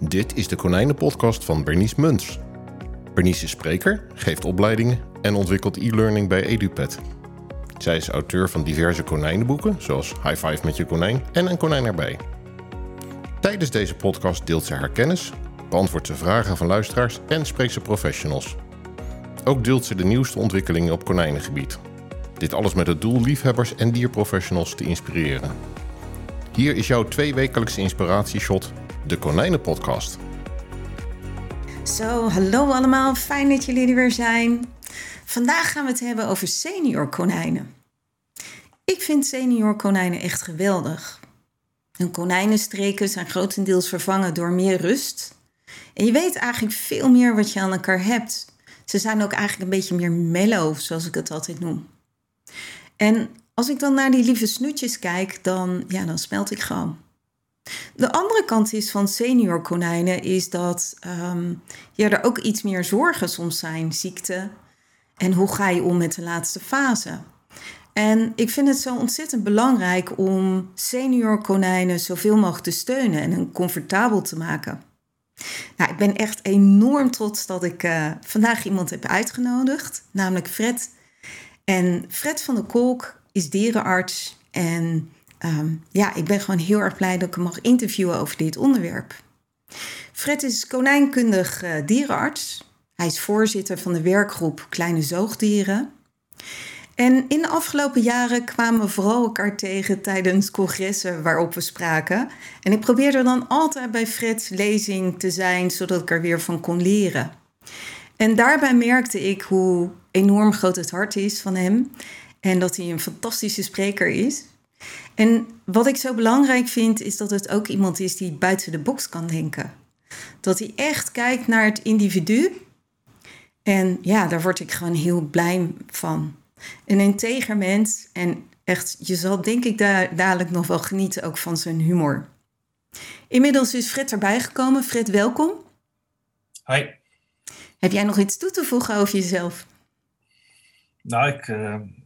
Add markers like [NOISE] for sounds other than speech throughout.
Dit is de Konijnenpodcast van Bernice Muns. Bernice is spreker, geeft opleidingen en ontwikkelt e-learning bij EduPet. Zij is auteur van diverse konijnenboeken, zoals High Five met je konijn en Een konijn erbij. Tijdens deze podcast deelt ze haar kennis, beantwoordt ze vragen van luisteraars en spreekt ze professionals. Ook deelt ze de nieuwste ontwikkelingen op konijnengebied. Dit alles met het doel liefhebbers en dierprofessionals te inspireren. Hier is jouw tweewekelijkse inspiratieshot, de Konijnenpodcast. Zo, hallo allemaal. Fijn dat jullie er weer zijn. Vandaag gaan we het hebben over senior konijnen. Ik vind senior konijnen echt geweldig. Hun konijnenstreken zijn grotendeels vervangen door meer rust. En je weet eigenlijk veel meer wat je aan elkaar hebt. Ze zijn ook eigenlijk een beetje meer mellow, zoals ik het altijd noem. En als ik dan naar die lieve snoetjes kijk, dan, ja, dan smelt ik gewoon. De andere kant is van senior konijnen is dat um, ja, er ook iets meer zorgen soms zijn, ziekte. En hoe ga je om met de laatste fase? En ik vind het zo ontzettend belangrijk om senior konijnen zoveel mogelijk te steunen en hen comfortabel te maken. Nou, ik ben echt enorm trots dat ik uh, vandaag iemand heb uitgenodigd, namelijk Fred. En Fred van de Kolk is dierenarts en um, ja, ik ben gewoon heel erg blij dat ik hem mag interviewen over dit onderwerp. Fred is konijnkundig uh, dierenarts. Hij is voorzitter van de werkgroep Kleine Zoogdieren. En in de afgelopen jaren kwamen we vooral elkaar tegen tijdens congressen waarop we spraken. En ik probeerde dan altijd bij Fred's lezing te zijn, zodat ik er weer van kon leren. En daarbij merkte ik hoe enorm groot het hart is van hem en dat hij een fantastische spreker is. En wat ik zo belangrijk vind, is dat het ook iemand is die buiten de box kan denken. Dat hij echt kijkt naar het individu. En ja, daar word ik gewoon heel blij van. Een integer mens. En echt, je zal denk ik daar dadelijk nog wel genieten ook van zijn humor. Inmiddels is Fred erbij gekomen. Fred, welkom. Hi. Heb jij nog iets toe te voegen over jezelf? Nou, ik, uh, ik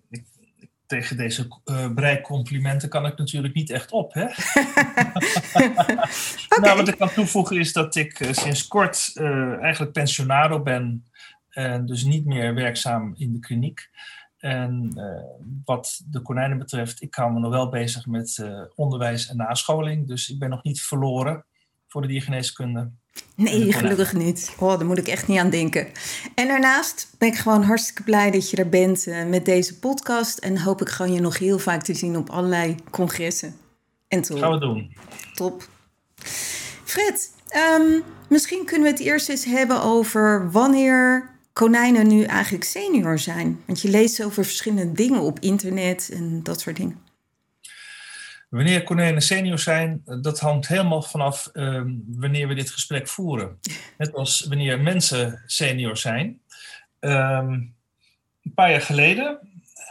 tegen deze uh, brei complimenten kan ik natuurlijk niet echt op. Hè? okay. [LAUGHS] Nou, wat ik kan toevoegen is dat ik uh, sinds kort eigenlijk pensionado ben. En dus niet meer werkzaam in de kliniek. En wat de konijnen betreft, ik hou me nog wel bezig met onderwijs en nascholing. Dus ik ben nog niet verloren voor de diergeneeskunde. Nee, gelukkig niet. Oh, daar moet ik echt niet aan denken. En daarnaast ben ik gewoon hartstikke blij dat je er bent uh, met deze podcast. En hoop ik gewoon je nog heel vaak te zien op allerlei congressen. En top. Gaan we doen. Top. Fred, um, misschien kunnen we het eerst eens hebben over wanneer konijnen nu eigenlijk senior zijn. Want je leest over verschillende dingen op internet en dat soort dingen. Wanneer konijnen senior zijn, dat hangt helemaal vanaf uh, wanneer we dit gesprek voeren. Net als wanneer mensen senior zijn. Um, een paar jaar geleden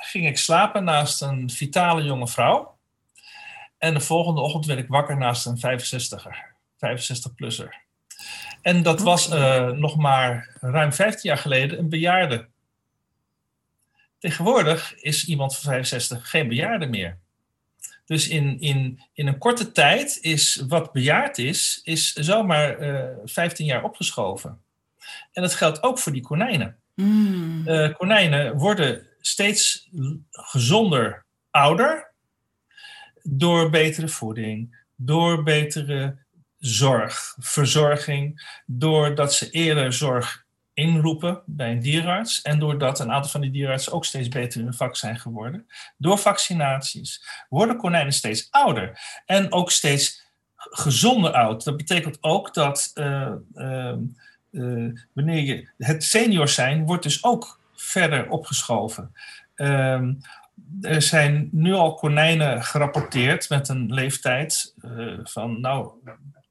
ging ik slapen naast een vitale jonge vrouw. En de volgende ochtend werd ik wakker naast een 65er, 65-plusser. En dat was uh, nog maar ruim 15 jaar geleden een bejaarde. Tegenwoordig is iemand van 65 geen bejaarde meer. Dus in, in, in een korte tijd is wat bejaard is, is zomaar uh, eh, 15 jaar opgeschoven. En dat geldt ook voor die konijnen. Mm. Uh, konijnen worden steeds gezonder ouder door betere voeding, door betere zorg, verzorging, doordat ze eerder zorg inroepen bij een dierenarts. En doordat een aantal van die dierenartsen ook steeds beter in hun vak zijn geworden, door vaccinaties, worden konijnen steeds ouder. En ook steeds gezonder oud. Dat betekent ook dat uh, uh, uh, wanneer je het senior zijn, wordt dus ook verder opgeschoven. Ehm, er zijn nu al konijnen gerapporteerd met een leeftijd van nou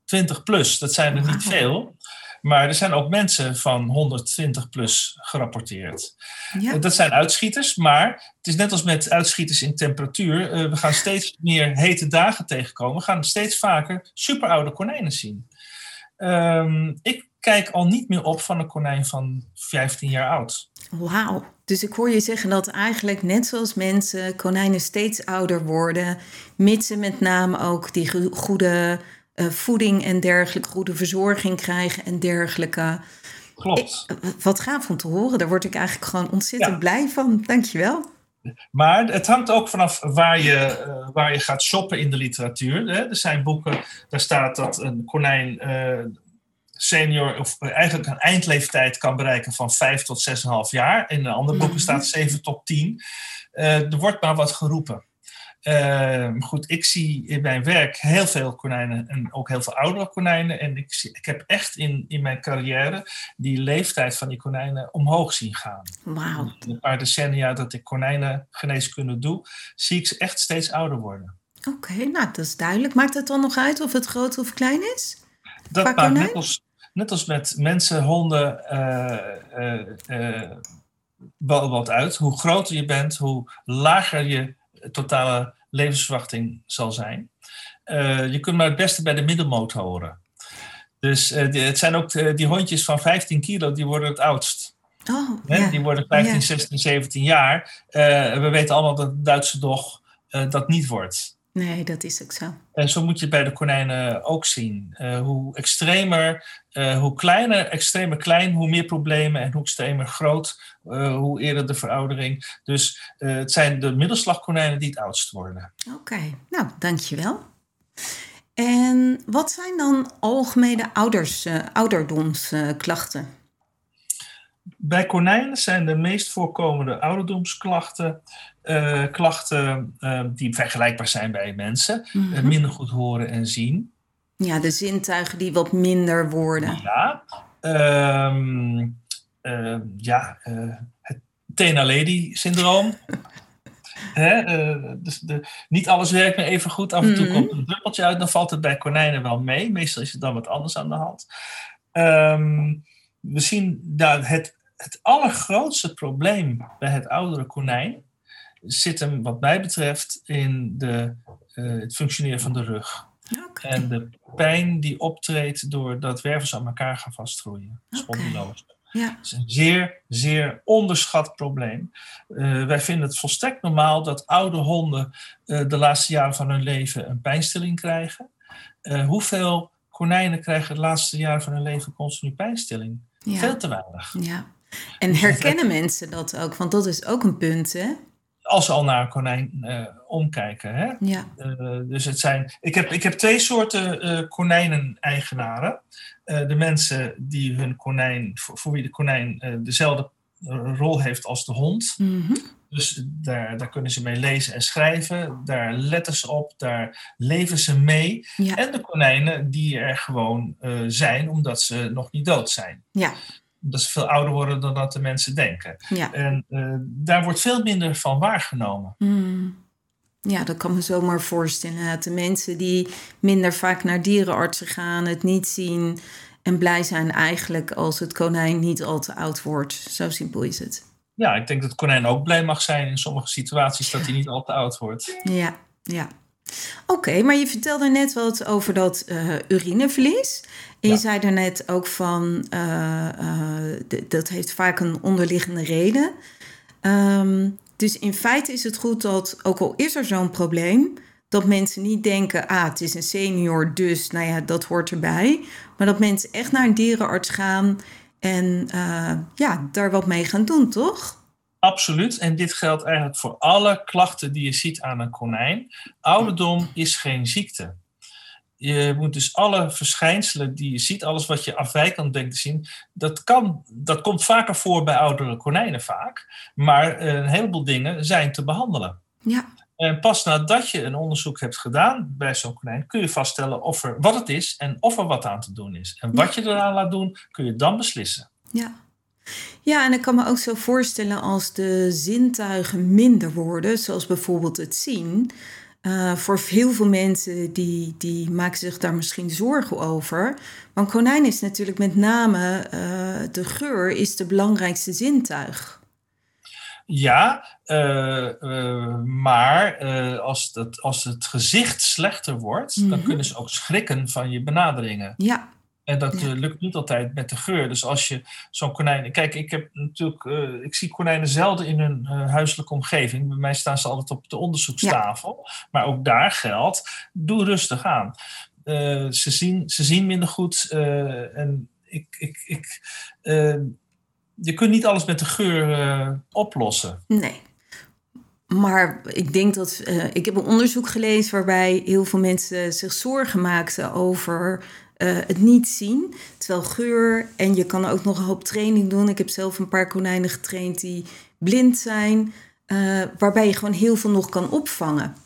20 plus. Dat zijn er niet [LAUGHS] veel. Maar er zijn ook mensen van 120 plus gerapporteerd. Ja. Dat zijn uitschieters, maar het is net als met uitschieters in temperatuur. Uh, we gaan steeds meer hete dagen tegenkomen. We gaan steeds vaker superoude konijnen zien. Um, ik kijk al niet meer op van een konijn van 15 jaar oud. Wauw. Dus ik hoor je zeggen dat eigenlijk net zoals mensen konijnen steeds ouder worden, mits ze met name ook die goede voeding en dergelijke, goede verzorging krijgen en dergelijke. Klopt. wat gaaf om te horen. Daar word ik eigenlijk gewoon ontzettend blij van. Dankjewel. Maar het hangt ook vanaf waar je, uh, waar je gaat shoppen in de literatuur. Hè. Er zijn boeken, daar staat dat een konijn uh, senior, of eigenlijk een eindleeftijd kan bereiken van 5 tot 6,5 jaar. In de andere boeken staat 7 tot 10. Uh, er wordt maar wat geroepen. Uh, goed, ik zie in mijn werk heel veel konijnen en ook heel veel oudere konijnen. En ik, zie, ik heb echt in, in mijn carrière die leeftijd van die konijnen omhoog zien gaan. Wauw. In een paar decennia dat ik konijnengeneeskunde doe, zie ik ze echt steeds ouder worden. Oké, okay, nou dat is duidelijk. Maakt het dan nog uit of het groot of klein is? Dat maakt net als, net als met mensen, honden, uh, uh, wel wat uit. Hoe groter je bent, hoe lager je totale levensverwachting zal zijn. Uh, je kunt maar het beste bij de middelmoot horen. Dus uh, die, het zijn ook uh, die hondjes van 15 kilo, die worden het oudst. Oh. Die worden 15, Ja. 16, 17 jaar. we weten allemaal dat de Duitse dog dat niet wordt. Nee, dat is ook zo. En zo moet je het bij de konijnen ook zien. Uh, hoe extremer, uh, hoe kleiner, extremer klein, hoe meer problemen. En hoe extremer groot, uh, hoe eerder de veroudering. Dus het zijn de middelslagkonijnen die het oudst worden. Oké, okay. nou, dankjewel. En wat zijn dan algemene ouders, ouderdomsklachten? Bij konijnen zijn de meest voorkomende ouderdomsklachten uh, klachten uh, die vergelijkbaar zijn bij mensen. Mhm. Uh, minder goed horen en zien. Ja, de zintuigen die wat minder worden. Ja, um, ja het Tena Lady syndroom. [LAUGHS] Hè, dus de, niet alles werkt meer even goed. Af en toe Mhm. komt er een druppeltje uit. Dan valt het bij konijnen wel mee. Meestal is er dan wat anders aan de hand. Um, we zien dat het, het allergrootste probleem bij het oudere konijn zit hem, wat mij betreft, in de, uh, het functioneren van de rug. Okay. En de pijn die optreedt doordat wervels aan elkaar gaan vastgroeien. Spondyloos. Ja. Dat is een zeer, zeer onderschat probleem. Uh, wij vinden het volstrekt normaal dat oude honden uh, de laatste jaren van hun leven een pijnstilling krijgen. Uh, hoeveel konijnen krijgen de laatste jaren van hun leven continu pijnstilling? Ja. Veel te weinig. Ja. En herkennen mensen dat ook? Want dat is ook een punt, hè? als ze al naar een konijn uh, omkijken. Hè? Ja. Uh, dus het zijn, ik, heb, ik heb twee soorten uh, konijnen-eigenaren. de mensen die hun konijn, voor, voor wie de konijn dezelfde rol heeft als de hond. Mm -hmm. Dus daar, daar kunnen ze mee lezen en schrijven. Daar letten ze op, daar leven ze mee. Ja. En de konijnen die er gewoon zijn omdat ze nog niet dood zijn. Ja dat ze veel ouder worden dan dat de mensen denken. Ja. En uh, daar wordt veel minder van waargenomen. Mm. Ja, dat kan me zomaar voorstellen. De mensen die minder vaak naar dierenartsen gaan, het niet zien en blij zijn eigenlijk als het konijn niet al te oud wordt. Zo simpel is het. Ja, ik denk dat het konijn ook blij mag zijn in sommige situaties dat hij niet al te oud wordt. Ja, ja. Oké, okay, maar je vertelde net wat over dat uh, urineverlies. En Ja. je zei daarnet ook van, uh, uh, dat heeft vaak een onderliggende reden. Um, dus in feite is het goed dat, ook al is er zo'n probleem, dat mensen niet denken, ah, het is een senior, dus nou ja, dat hoort erbij. Maar dat mensen echt naar een dierenarts gaan en ja, daar wat mee gaan doen, toch? Absoluut. En dit geldt eigenlijk voor alle klachten die je ziet aan een konijn. Ouderdom is geen ziekte. Je moet dus alle verschijnselen die je ziet, alles wat je afwijkend denkt te zien, dat, kan, dat komt vaker voor bij oudere konijnen vaak. Maar een heleboel dingen zijn te behandelen. Ja. En pas nadat je een onderzoek hebt gedaan bij zo'n konijn, kun je vaststellen of er, wat het is en of er wat aan te doen is. En wat je eraan laat doen, kun je dan beslissen. Ja. Ja, en ik kan me ook zo voorstellen als de zintuigen minder worden, zoals bijvoorbeeld het zien. Uh, voor heel veel mensen die, die maken zich daar misschien zorgen over. Een konijn is natuurlijk met name uh, de geur is de belangrijkste zintuig. Ja, uh, maar als, het, als het gezicht slechter wordt, mm -hmm. dan kunnen ze ook schrikken van je benaderingen. Ja. En dat uh, lukt niet altijd met de geur. Dus als je zo'n konijn. Kijk, ik heb natuurlijk. Uh, ik zie konijnen zelden in hun uh, huiselijke omgeving. Bij mij staan ze altijd op de onderzoekstafel. Maar ook daar geldt. Doe rustig aan. ze, zien, ze zien minder goed. en ik, ik, ik, je kunt niet alles met de geur oplossen. Nee. Maar ik denk dat. ik heb een onderzoek gelezen waarbij heel veel mensen zich zorgen maakten over uh, het niet zien. Terwijl geur en je kan ook nog een hoop training doen. Ik heb zelf een paar konijnen getraind die blind zijn, uh, waarbij je gewoon heel veel nog kan opvangen.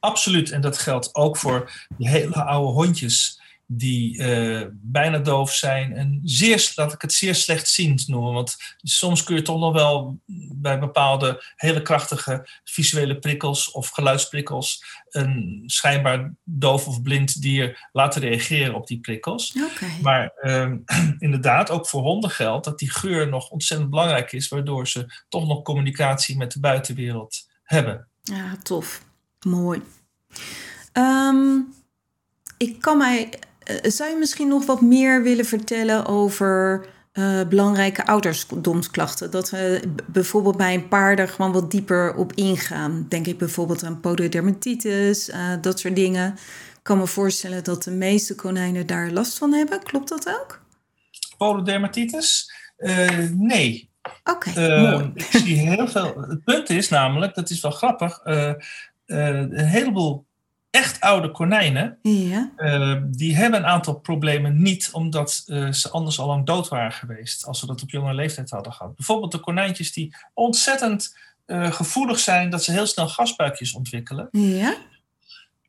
Absoluut, en dat geldt ook voor die hele oude hondjes die uh, bijna doof zijn en zeer, laat ik het zeer slechtziend noemen. Want soms kun je toch nog wel bij bepaalde hele krachtige visuele prikkels of geluidsprikkels een schijnbaar doof of blind dier laten reageren op die prikkels. Okay. Maar uh, [CLEARS THROAT] inderdaad, ook voor honden geldt dat die geur nog ontzettend belangrijk is, waardoor ze toch nog communicatie met de buitenwereld hebben. Ja, tof. Mooi. Um, ik kan mij eh, zou je misschien nog wat meer willen vertellen over uh, belangrijke ouderdomsklachten? Dat we bijvoorbeeld bij een paar er gewoon wat dieper op ingaan. Denk ik bijvoorbeeld aan pododermatitis, uh, dat soort dingen. Ik kan me voorstellen dat de meeste konijnen daar last van hebben. Klopt dat ook? Pododermatitis? Uh, nee. Oké, okay, Ik zie heel veel... Het punt is namelijk, dat is wel grappig... een heleboel echt oude konijnen, ja. uh, die hebben een aantal problemen niet, omdat uh, ze anders al lang dood waren geweest, als ze dat op jonge leeftijd hadden gehad. Bijvoorbeeld de konijntjes die ontzettend uh, gevoelig zijn, dat ze heel snel gasbuikjes ontwikkelen. Ja.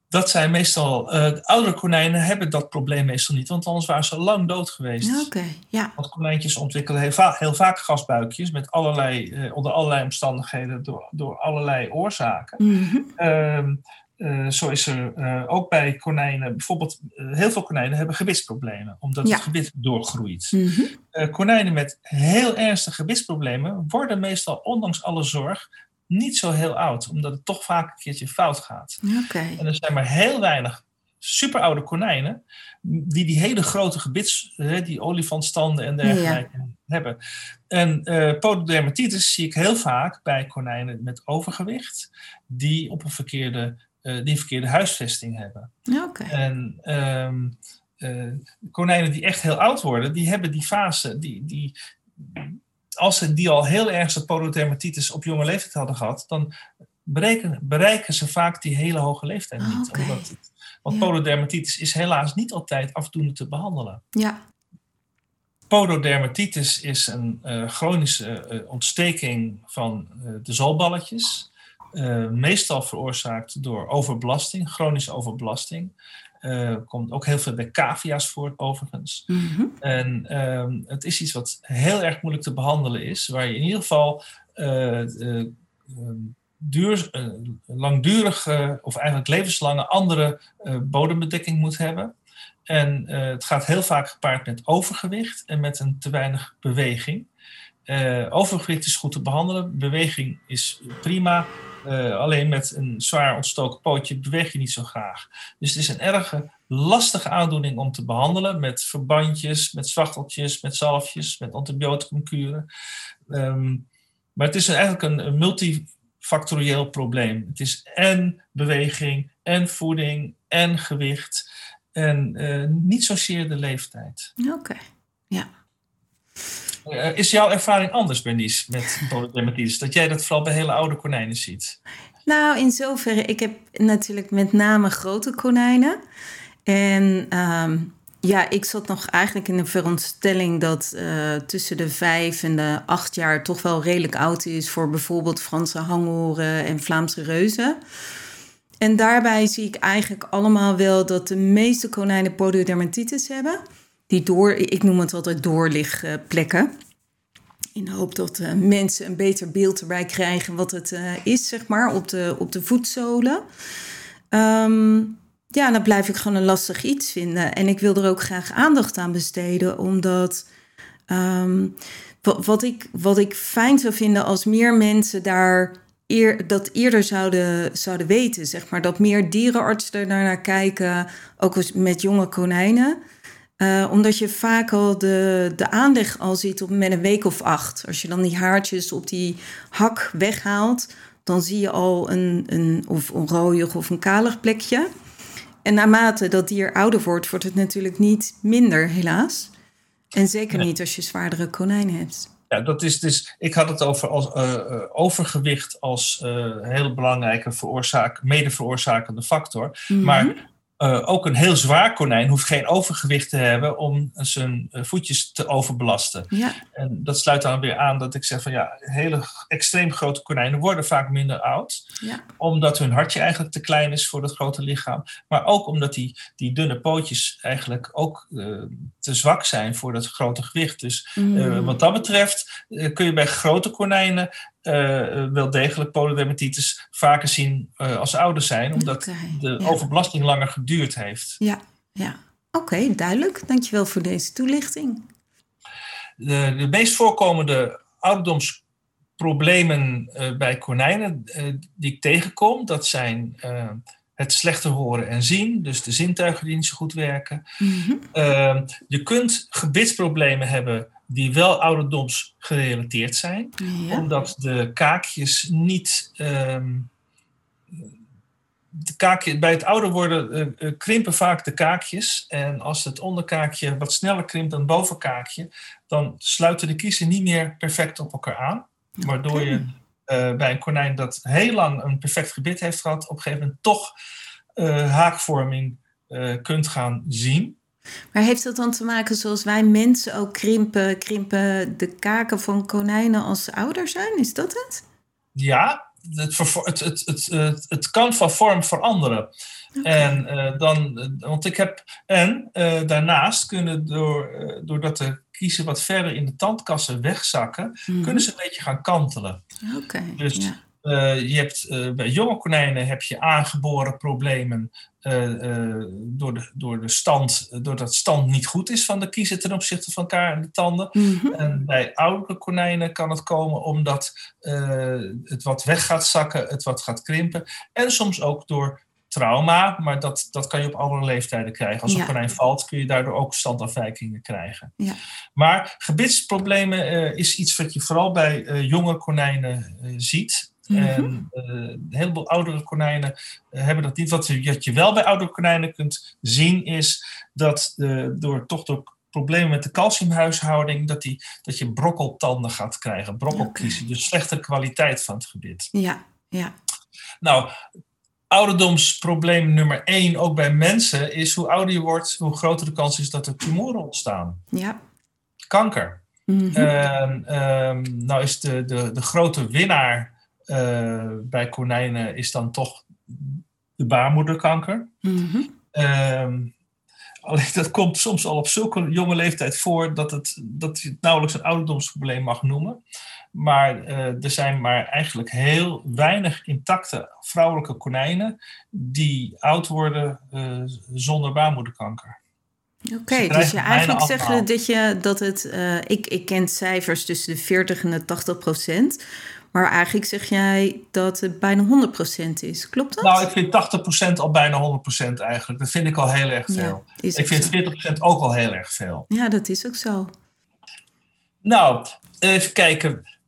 Dat zijn meestal, oudere konijnen hebben dat probleem meestal niet, want anders waren ze lang dood geweest. Oké, ja. Want konijntjes ontwikkelen heel, va heel, vaak gasbuikjes met allerlei, onder allerlei omstandigheden, door, door allerlei oorzaken. Mm -hmm. Uh, zo is er uh, ook bij konijnen, bijvoorbeeld uh, heel veel konijnen hebben gewichtsproblemen, omdat ja. het gewit doorgroeit. Mm -hmm. konijnen met heel ernstige gewichtsproblemen worden meestal, ondanks alle zorg, niet zo heel oud, omdat het toch vaak een keertje fout gaat. Okay. En er zijn maar heel weinig superoude konijnen die die hele grote gebits, die olifantstanden en dergelijke ja. hebben. En pododermatitis zie ik heel vaak bij konijnen met overgewicht, die op een verkeerde uh, die verkeerde huisvesting hebben. Okay. En um, uh, konijnen die echt heel oud worden, die hebben die fase, die, die, als ze die al heel ernstig pododermatitis op jonge leeftijd hadden gehad, dan bereiken, bereiken ze vaak die hele hoge leeftijd niet. Okay. Omdat want ja. pododermatitis is helaas niet altijd afdoende te behandelen. Ja. Pododermatitis is een uh, chronische ontsteking van de zolballetjes. Uh, meestal veroorzaakt door overbelasting, chronische overbelasting. Uh, komt ook heel veel bij cavia's voor, overigens. Mm -hmm. En uh, het is iets wat heel erg moeilijk te behandelen is, waar je in ieder geval uh, duur, langdurige of eigenlijk levenslange andere bodembedekking moet hebben. En het gaat heel vaak gepaard met overgewicht en met een te weinig beweging. overgewicht is goed te behandelen, beweging is prima. Uh, alleen met een zwaar ontstoken pootje beweeg je niet zo graag. Dus het is een erge lastige aandoening om te behandelen met verbandjes, met zwachteltjes, met zalfjes, met antibioticumkuren. Um, maar het is eigenlijk een, multifactorieel probleem. Het is en beweging, en voeding, en gewicht. En uh, niet zozeer de leeftijd. Oké, ja. Uh, is jouw ervaring anders, Bernice, met polydermatitis? Dat jij dat vooral bij hele oude konijnen ziet? Nou, in zoverre, ik heb natuurlijk met name grote konijnen. En um, ja, ik zat nog eigenlijk in de veronderstelling dat uh, tussen de vijf en de acht jaar toch wel redelijk oud is voor bijvoorbeeld Franse hangoren en Vlaamse reuzen. En daarbij zie ik eigenlijk allemaal wel dat de meeste konijnen pododermatitis hebben die door, ik noem het altijd doorligplekken. In de hoop dat uh, mensen een beter beeld erbij krijgen wat het uh, is, zeg maar, op de, op de voetzolen. Um, ja, dan blijf ik gewoon een lastig iets vinden. En ik wil er ook graag aandacht aan besteden, omdat um, wat, ik, wat ik fijn zou vinden als meer mensen daar dat eerder zouden, zouden weten, zeg maar. Dat meer dierenartsen er naar kijken, ook met jonge konijnen. Uh, omdat je vaak al de, de aanleg al ziet op met een week of acht. Als je dan die haartjes op die hak weghaalt, dan zie je al een, een, of een rooiig of een kalig plekje. en naarmate dat dier ouder wordt, wordt het natuurlijk niet minder, helaas. En zeker Nee. niet als je zwaardere konijnen hebt. Ja, dat is dus. Ik had het over als, eh, eh, overgewicht als eh, een hele belangrijke veroorzaak, mede veroorzakende factor. Mhm. Maar eh, ook een heel zwaar konijn hoeft geen overgewicht te hebben om zijn eh, voetjes te overbelasten. Ja, En dat sluit dan weer aan dat ik zeg van ja, hele extreem grote konijnen worden vaak minder oud. ja, Omdat hun hartje eigenlijk te klein is voor dat grote lichaam. Maar ook omdat die, die dunne pootjes eigenlijk ook eh, te zwak zijn voor dat grote gewicht. Dus Mhm. wat dat betreft kun je bij grote konijnen wel degelijk polydermatitis vaker zien eh, als ze ouder zijn. Omdat de ja. overbelasting langer geduurd heeft. ja, ja. Oké, duidelijk. Dankjewel voor deze toelichting. De, de meest voorkomende ouderdomsproblemen eh, bij konijnen eh, die ik tegenkom, dat zijn eh, het slechter horen en zien, dus de zintuigen die niet zo goed werken. Mhm. Eh, je kunt gebitsproblemen hebben die wel ouderdoms gerelateerd zijn, Ja. omdat de kaakjes niet. ehm, de kaakje, bij het ouder worden eh, eh, krimpen vaak de kaakjes. En als het onderkaakje wat sneller krimpt dan het bovenkaakje, dan sluiten de kiezen niet meer perfect op elkaar aan. Waardoor je eh, bij een konijn dat heel lang een perfect gebit heeft gehad, op een gegeven moment toch eh, haakvorming eh, kunt gaan zien. Maar heeft dat dan te maken zoals wij mensen ook krimpen, krimpen de kaken van konijnen als ze ouder zijn? Is dat het? Ja, het, het, het, het, kan van vorm veranderen. En dan, want ik heb, en daarnaast kunnen door, doordat de kiezen wat verder in de tandkassen wegzakken, Mhm. kunnen ze een beetje gaan kantelen. Oké, Dus ja. Eh, je hebt, eh, bij jonge konijnen heb je aangeboren problemen eh, door, de, door de stand, doordat stand niet goed is van de kiezen ten opzichte van elkaar en de tanden. Mhm. En bij oudere konijnen kan het komen omdat het wat weg gaat zakken, het wat gaat krimpen. En soms ook door trauma, maar dat, dat kan je op alle leeftijden krijgen. Als een konijn valt, kun je daardoor ook standafwijkingen krijgen. Ja. Maar gebitsproblemen eh, is iets wat je vooral bij eh, jonge konijnen eh, ziet. Mhm. En een heleboel oudere konijnen hebben dat niet. Wat je, wat je wel bij oudere konijnen kunt zien is dat door, toch door problemen met de calciumhuishouding, dat, die, dat je brokkeltanden gaat krijgen, brokkelkiezen. Dus slechtere kwaliteit van het gebit. Ja, ja. Nou, ouderdomsprobleem nummer één, ook bij mensen, is hoe ouder je wordt, hoe groter de kans is dat er tumoren ontstaan. ja. Kanker. Ehm, nou is de, de, de grote winnaar eh, bij konijnen is dan toch de baarmoederkanker. Mhm. Ehm, alleen dat komt soms al op zulke jonge leeftijd voor dat, het, dat je het nauwelijks een ouderdomsprobleem mag noemen. Maar eh, er zijn maar eigenlijk heel weinig intacte vrouwelijke konijnen die oud worden eh, zonder baarmoederkanker. Oké, dus je eigenlijk zeggen dat je dat het. eh, ik, ik ken cijfers tussen de 40 en de 80 procent. Maar eigenlijk zeg jij dat het bijna 100 procent is. Klopt dat? Nou, ik vind 80% al bijna 100% eigenlijk. Dat vind ik al heel erg veel. ja, Ik zo. vind 40% ook al heel erg veel. ja, dat is ook zo. Nou, even kijken.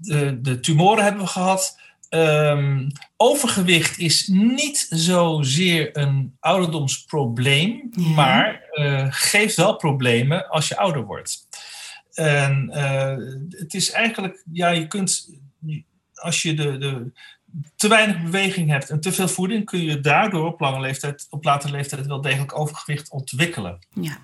De, de tumoren hebben we gehad. Ehm, overgewicht is niet zozeer een ouderdomsprobleem, Ja. maar eh, geeft wel problemen als je ouder wordt. En eh, het is eigenlijk, ja, je kunt, als je de, de, te weinig beweging hebt en te veel voeding, kun je daardoor op lange leeftijd, op latere leeftijd wel degelijk overgewicht ontwikkelen. Ja.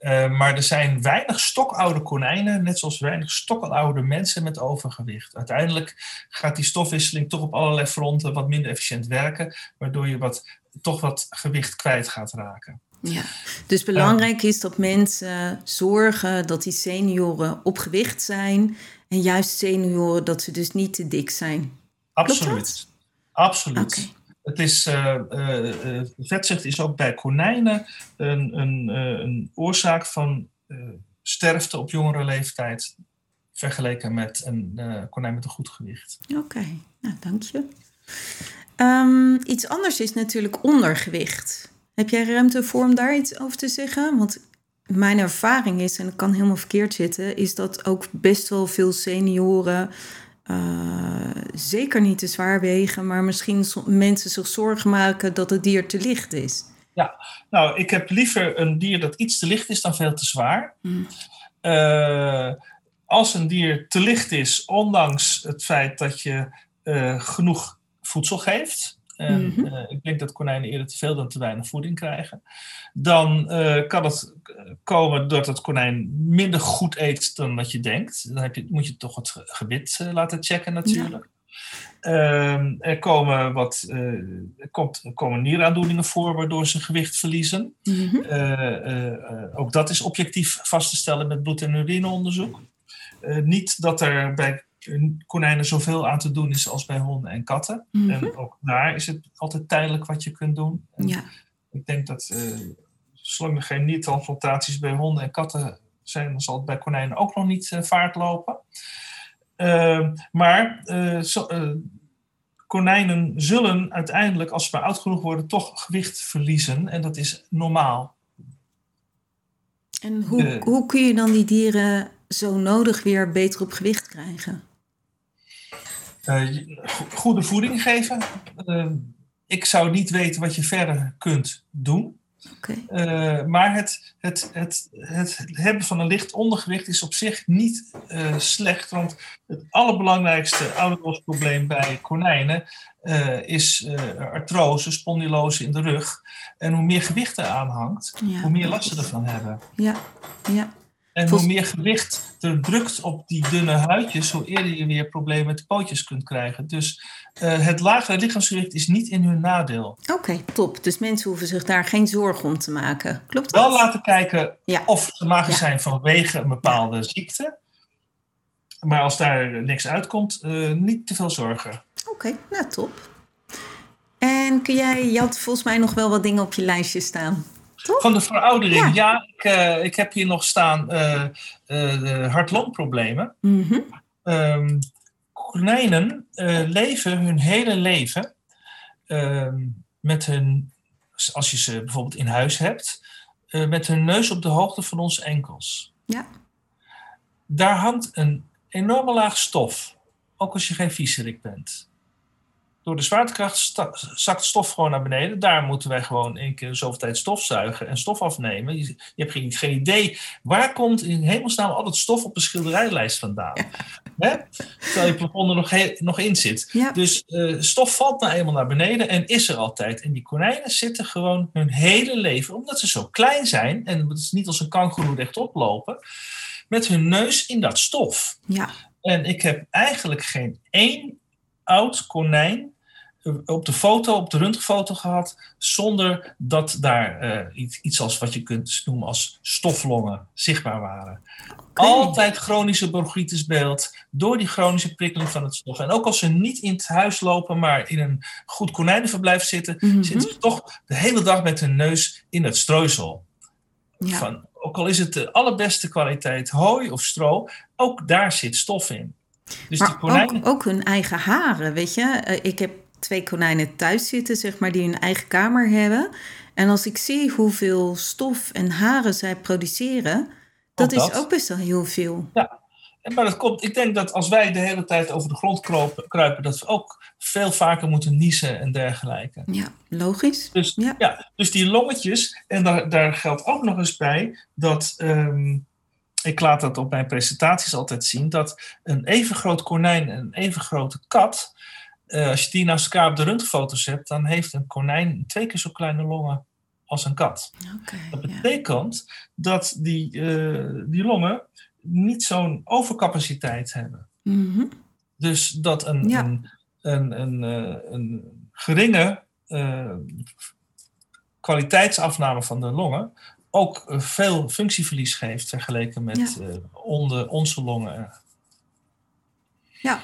Uh, maar er zijn weinig stokoude konijnen, net zoals weinig stokoude mensen met overgewicht. Uiteindelijk gaat die stofwisseling toch op allerlei fronten wat minder efficiënt werken, waardoor je wat, toch wat gewicht kwijt gaat raken. Ja, dus belangrijk is dat mensen zorgen dat die senioren op gewicht zijn. En juist senioren dat ze dus niet te dik zijn. Absoluut. Absoluut. Okay. Het is, uh, vetzucht is ook bij konijnen een, een, oorzaak van sterfte op jongere leeftijd. Vergeleken met een konijn met een goed gewicht. Oké, nou, dank je. Um, iets anders is natuurlijk ondergewicht. Heb jij ruimte voor om daar iets over te zeggen? Want mijn ervaring is, en het kan helemaal verkeerd zitten, is dat ook best wel veel senioren zeker niet te zwaar wegen, maar misschien mensen zich zorgen maken dat het dier te licht is. Ja, nou, ik heb liever een dier dat iets te licht is dan veel te zwaar. Mm. als een dier te licht is, ondanks het feit dat je genoeg voedsel geeft, en Mhm. eh, ik denk dat konijnen eerder te veel dan te weinig voeding krijgen. Dan eh, kan het komen dat het konijn minder goed eet dan dat je denkt. Dan heb je, moet je toch het ge- gebit eh, laten checken natuurlijk. Ehm, er komen, wat, eh, er komt, er komen nieraandoeningen voor waardoor ze gewicht verliezen. Mhm. Eh, eh, eh, ook dat is objectief vast te stellen met bloed- en urineonderzoek. Eh, niet dat er bij konijnen zoveel aan te doen is als bij honden en katten. Mhm. En ook daar is het altijd tijdelijk wat je kunt doen. En Ja. Ik denk dat eh, zolang er geen niertransplantaties bij honden en katten zijn, dan zal het bij konijnen ook nog niet eh, vaart lopen. Ehm, maar eh, zo- konijnen zullen uiteindelijk, als ze maar oud genoeg worden, toch gewicht verliezen. En dat is normaal. En hoe, hoe kun je dan die dieren zo nodig weer beter op gewicht krijgen? Eh, goede voeding geven. Eh, ik zou niet weten wat je verder kunt doen. Eh, maar het, het, het, het hebben van een licht ondergewicht is op zich niet eh, slecht. Want het allerbelangrijkste ouderdomsprobleem bij konijnen is eh, artrose, spondylose in de rug. En hoe meer gewicht er aan hangt, Ja. hoe meer last ze ervan hebben. Ja, ja. En hoe meer gewicht er drukt op die dunne huidjes, hoe eerder je weer problemen met de pootjes kunt krijgen. Dus eh, het lagere lichaamsgewicht is niet in hun nadeel. Oké, top. Dus mensen hoeven zich daar geen zorgen om te maken. Klopt Wel dat? laten kijken Ja. of ze mager Ja. zijn vanwege een bepaalde ziekte. Maar als daar niks uitkomt, eh, niet te veel zorgen. Oké, nou top. En kun jij, je had volgens mij nog wel wat dingen op je lijstje staan. Toch? Van de veroudering, Ja. ja, ik, eh, ik heb hier nog staan eh, de hart-longproblemen. Mhm. Ehm, konijnen leven hun hele leven ehm, met hun, als je ze bijvoorbeeld in huis hebt, met hun neus op de hoogte van onze enkels. Ja. Daar hangt een enorme laag stof, ook als je geen viezerik bent. Door de zwaartekracht zakt stof gewoon naar beneden. Daar moeten wij gewoon één keer zoveel tijd stofzuigen en stof afnemen. Je, je hebt geen, geen idee waar komt in hemelsnaam al dat stof op de schilderijlijst vandaan. Hè? Terwijl je plafond er nog, nog in zit. Ja. Dus eh, stof valt nou eenmaal naar beneden en is er altijd. En die konijnen zitten gewoon hun hele leven, omdat ze zo klein zijn en omdat ze niet als een kangoeroe rechtop lopen, met hun neus in dat stof. Ja. En ik heb eigenlijk geen één oud konijn eh, op de foto, op de röntgenfoto gehad, zonder dat daar eh, iets, iets als wat je kunt noemen als stoflongen zichtbaar waren. Altijd chronische bronchitisbeeld door die chronische prikkeling van het stof. En ook als ze niet in het huis lopen, maar in een goed konijnenverblijf zitten, Mhm. zitten ze toch de hele dag met hun neus in het strooisel. Ja. Van, ook al is het de allerbeste kwaliteit hooi of stro, ook daar zit stof in. Dus die Maar konijnen. ook, ook hun eigen haren, weet je. Eh, ik heb twee konijnen thuis zitten, zeg maar, die hun eigen kamer hebben. En als ik zie hoeveel stof en haren zij produceren, dat, is ook best wel heel veel. En Maar dat komt, ik denk dat als wij de hele tijd over de grond kropen, kruipen, dat we ook veel vaker moeten niezen en dergelijke. Ja, logisch. Dus, Ja. ja. dus die longetjes, en daar, daar geldt ook nog eens bij dat, ehm, ik laat dat op mijn presentaties altijd zien, dat een even groot konijn en een even grote kat, eh, als je die naast elkaar op de röntgenfoto's hebt, dan heeft een konijn twee keer zo kleine longen als een kat. Dat ja. betekent dat die, eh, die longen niet zo'n overcapaciteit hebben. Mhm. Dus dat een, Ja. een, een, een, eh, een geringe kwaliteitsafname van de longen ook eh, veel functieverlies geeft vergeleken met Ja. eh, onder onze longen. Ja.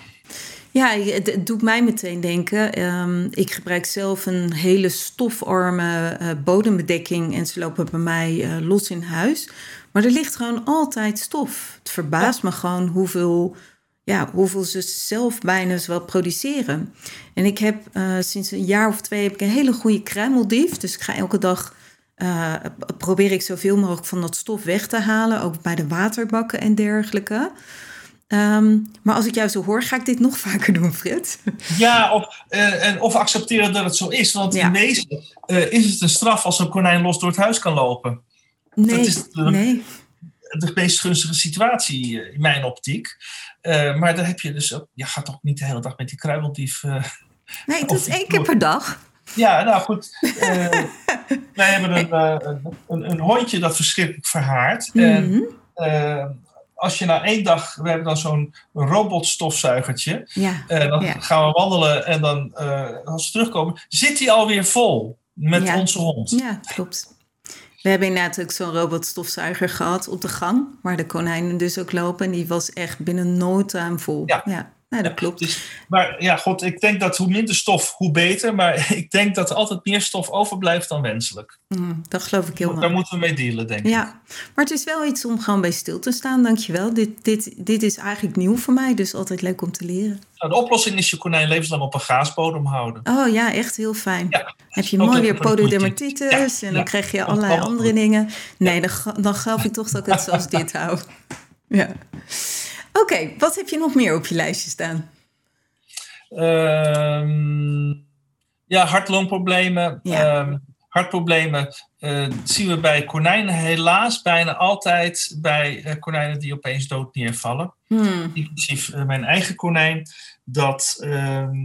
Ja, het, het doet mij meteen denken. ehm, ik gebruik zelf een hele stofarme eh, bodembedekking en ze lopen bij mij los in huis. Maar er ligt gewoon altijd stof. Het verbaast me gewoon hoeveel, ja, hoeveel ze zelf bijna wel produceren. En ik heb sinds een jaar of twee heb ik een hele goede kruimeldief. Dus ik ga elke dag eh, probeer ik zoveel mogelijk van dat stof weg te halen, ook bij de waterbakken en dergelijke. Ehm, maar als ik jou zo hoor, ga ik dit nog vaker doen, Fred. Ja, of, uh, en, of accepteren dat het zo is. Want in wezen uh, is het een straf als een konijn los door het huis kan lopen. Nee, dat is de, nee. de meest gunstige situatie in mijn optiek. Maar daar heb je dus ook... Je gaat toch niet de hele dag met die kruimeldief... nee, het [LAUGHS] één keer per dag. Ja, nou goed. wij hebben een, een, een, hondje dat verschrikkelijk verhaart. Mm -hmm. En als je na één dag, we hebben dan zo'n robotstofzuigertje. Ja, dan ja. gaan we wandelen en dan, als we terugkomen, zit hij alweer vol met ja. onze hond. Ja, klopt. We hebben inderdaad ook zo'n robotstofzuiger gehad op de gang, waar de konijnen dus ook lopen. En die was echt binnen no time vol. Ja. ja. Nee, dat klopt. Dus, maar ja, god, ik denk dat hoe minder stof, hoe beter. Maar [LAUGHS] ik denk dat er altijd meer stof overblijft dan wenselijk. Mm, dat geloof ik heel Daar wel. moeten we mee dealen, denk ik. Ja, maar het is wel iets om gewoon bij stil te staan, dankjewel. Dit, dit, dit is eigenlijk nieuw voor mij, dus altijd leuk om te leren. Nou, de oplossing is je konijn levenslang op een gaasbodem houden. Oh ja, echt heel fijn. Ja, Heb je mooi weer pododermatitis Ja, en dan ja. krijg je allerlei andere dingen. Nee, dan, dan geloof ik toch dat ik het zoals dit hou. Ja. Oké, wat heb je nog meer op je lijstje staan? Ehm, ja, hart-longproblemen. Ja. Ehm, hartproblemen eh, zien we bij konijnen helaas bijna altijd bij eh, konijnen die opeens dood neervallen. Hmm. Inclusief eh, mijn eigen konijn. Dat ehm,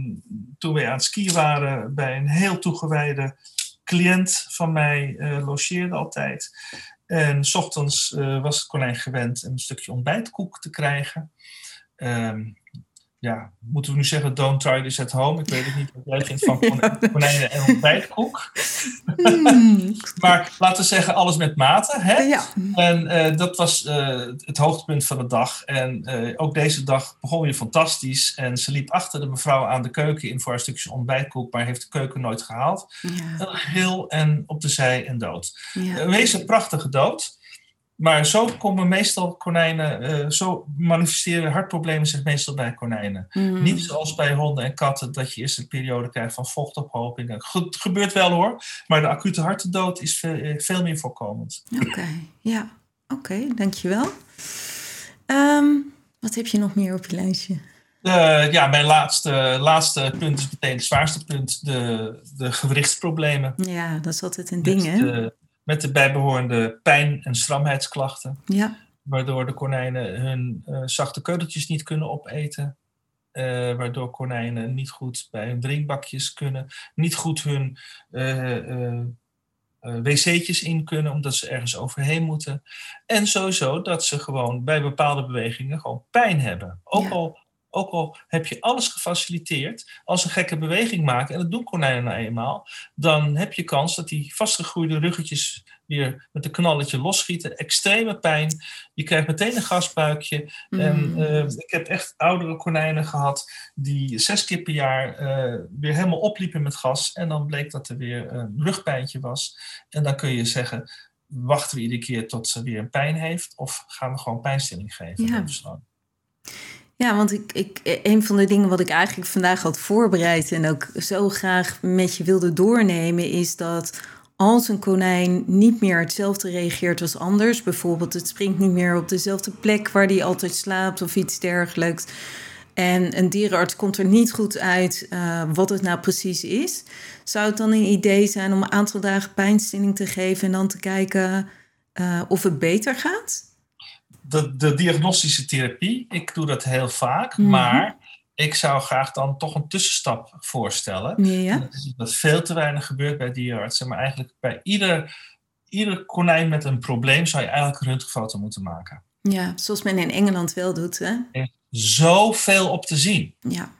toen we aan het skiën waren bij een heel toegewijde cliënt van mij logeerde altijd. En s ochtends eh, was het konijn gewend een stukje ontbijtkoek te krijgen. Ehm, ja, moeten we nu zeggen, don't try this at home. Ik weet het niet wat jij vindt van [LAUGHS] kon- konijnen en ontbijtkoek. Hmm. Maar laten we zeggen, alles met mate. Hè? Ja. En eh, dat was eh, het hoogtepunt van de dag. En eh, ook deze dag begon weer fantastisch. En ze liep achter de mevrouw aan de keuken in voor een stukje ontbijtkoek, maar heeft de keuken nooit gehaald. Ja, Heel en op de zij en dood. ja. Een wees een prachtige dood. Maar zo komen meestal konijnen, eh, zo manifesteren hartproblemen zich meestal bij konijnen. Hmm. Niet zoals bij honden en katten, dat je eerst een periode krijgt van vochtophoping. Het gebeurt wel hoor, maar de acute hartendood is veel, eh, veel meer voorkomend. Oké, ja. Oké, dankjewel. Ehm, wat heb je nog meer op je lijstje? Eh, ja, mijn laatste, laatste punt is meteen het zwaarste punt: de, de gewrichtsproblemen. Ja, dat is altijd een ding, hè? Met de bijbehorende pijn- en stramheidsklachten. Ja, Waardoor de konijnen hun eh, zachte keudeltjes niet kunnen opeten. Eh, waardoor konijnen niet goed bij hun drinkbakjes kunnen. Niet goed hun eh, wc'tjes in kunnen, omdat ze ergens overheen moeten. En sowieso dat ze gewoon bij bepaalde bewegingen gewoon pijn hebben. Ook, Ja. al, ook al heb je alles gefaciliteerd, als ze een gekke beweging maken, en dat doen konijnen nou eenmaal, dan heb je kans dat die vastgegroeide ruggetjes weer met een knalletje losschieten. Extreme pijn. Je krijgt meteen een gasbuikje. En Mm. eh, ik heb echt oudere konijnen gehad die zes keer per jaar eh, weer helemaal opliepen met gas. En dan bleek dat er weer een rugpijntje was. En dan kun je zeggen, wachten we iedere keer tot ze weer een pijn heeft? Of gaan we gewoon pijnstilling geven? Ja. Ja, want ik, ik, een van de dingen wat ik eigenlijk vandaag had voorbereid en ook zo graag met je wilde doornemen, is dat als een konijn niet meer hetzelfde reageert als anders, bijvoorbeeld het springt niet meer op dezelfde plek waar die altijd slaapt of iets dergelijks, en een dierenarts komt er niet goed uit eh, wat het nou precies is, zou het dan een idee zijn om een aantal dagen pijnstilling te geven en dan te kijken eh, of het beter gaat? De, de diagnostische therapie, ik doe dat heel vaak, Mhm. maar ik zou graag dan toch een tussenstap voorstellen. Ja. Dat is wat veel te weinig gebeurt bij dierenartsen, maar eigenlijk bij ieder, ieder konijn met een probleem zou je eigenlijk een röntgenfoto moeten maken. Ja, zoals men in Engeland wel doet, hè? Er is zoveel op te zien. Ja,